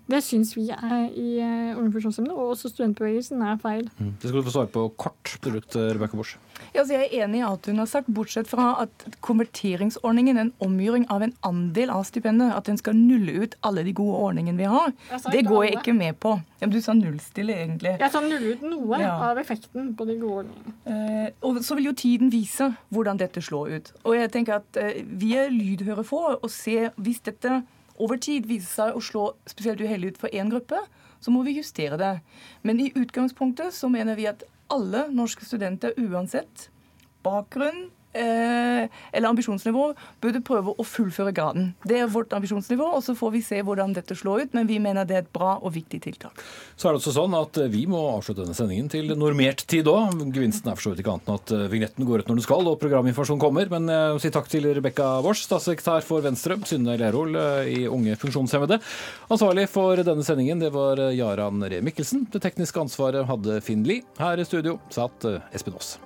Det syns vi er i uh, Unge funksjonshemmede, og også studentbevegelsen, er feil. Mm. Det skal du få svare på kort Brut, slutt, eh, Rebekka Bosch. Ja, altså jeg er enig i alt hun har sagt, bortsett fra at konverteringsordningen er en omgjøring av en andel av stipendet. At den skal nulle ut alle de gode ordningene vi har. Det går jeg ikke med på. Ja, du sa nullstille, egentlig. Jeg sa nulle ut noe ja. av effekten på de gode ordningene. Eh, og så vil jo tiden vise hvordan dette slår ut. Og jeg tenker at eh, vi er lydhøre for å se hvis dette over tid viser seg å slå spesielt uheldig ut for én gruppe, så må vi justere det. Men i utgangspunktet så mener vi at alle norske studenter uansett bakgrunn, eller ambisjonsnivå, burde prøve å fullføre graden. Det er vårt ambisjonsnivå, og så får vi se hvordan dette slår ut. Men vi mener det er et bra og viktig tiltak. Så er det også sånn at vi må avslutte denne sendingen til normert tid òg. Gevinsten er for så vidt ikke annet enn at vignetten går ut når den skal og programinformasjon kommer. Men jeg si takk til Rebekka Wors, statssekretær for Venstre, Synne Lerhol i Unge funksjonshemmede. Ansvarlig for denne sendingen det var Jaran Ree Mikkelsen. Det tekniske ansvaret hadde Finn Lie. Her i studio satt Espen Aas.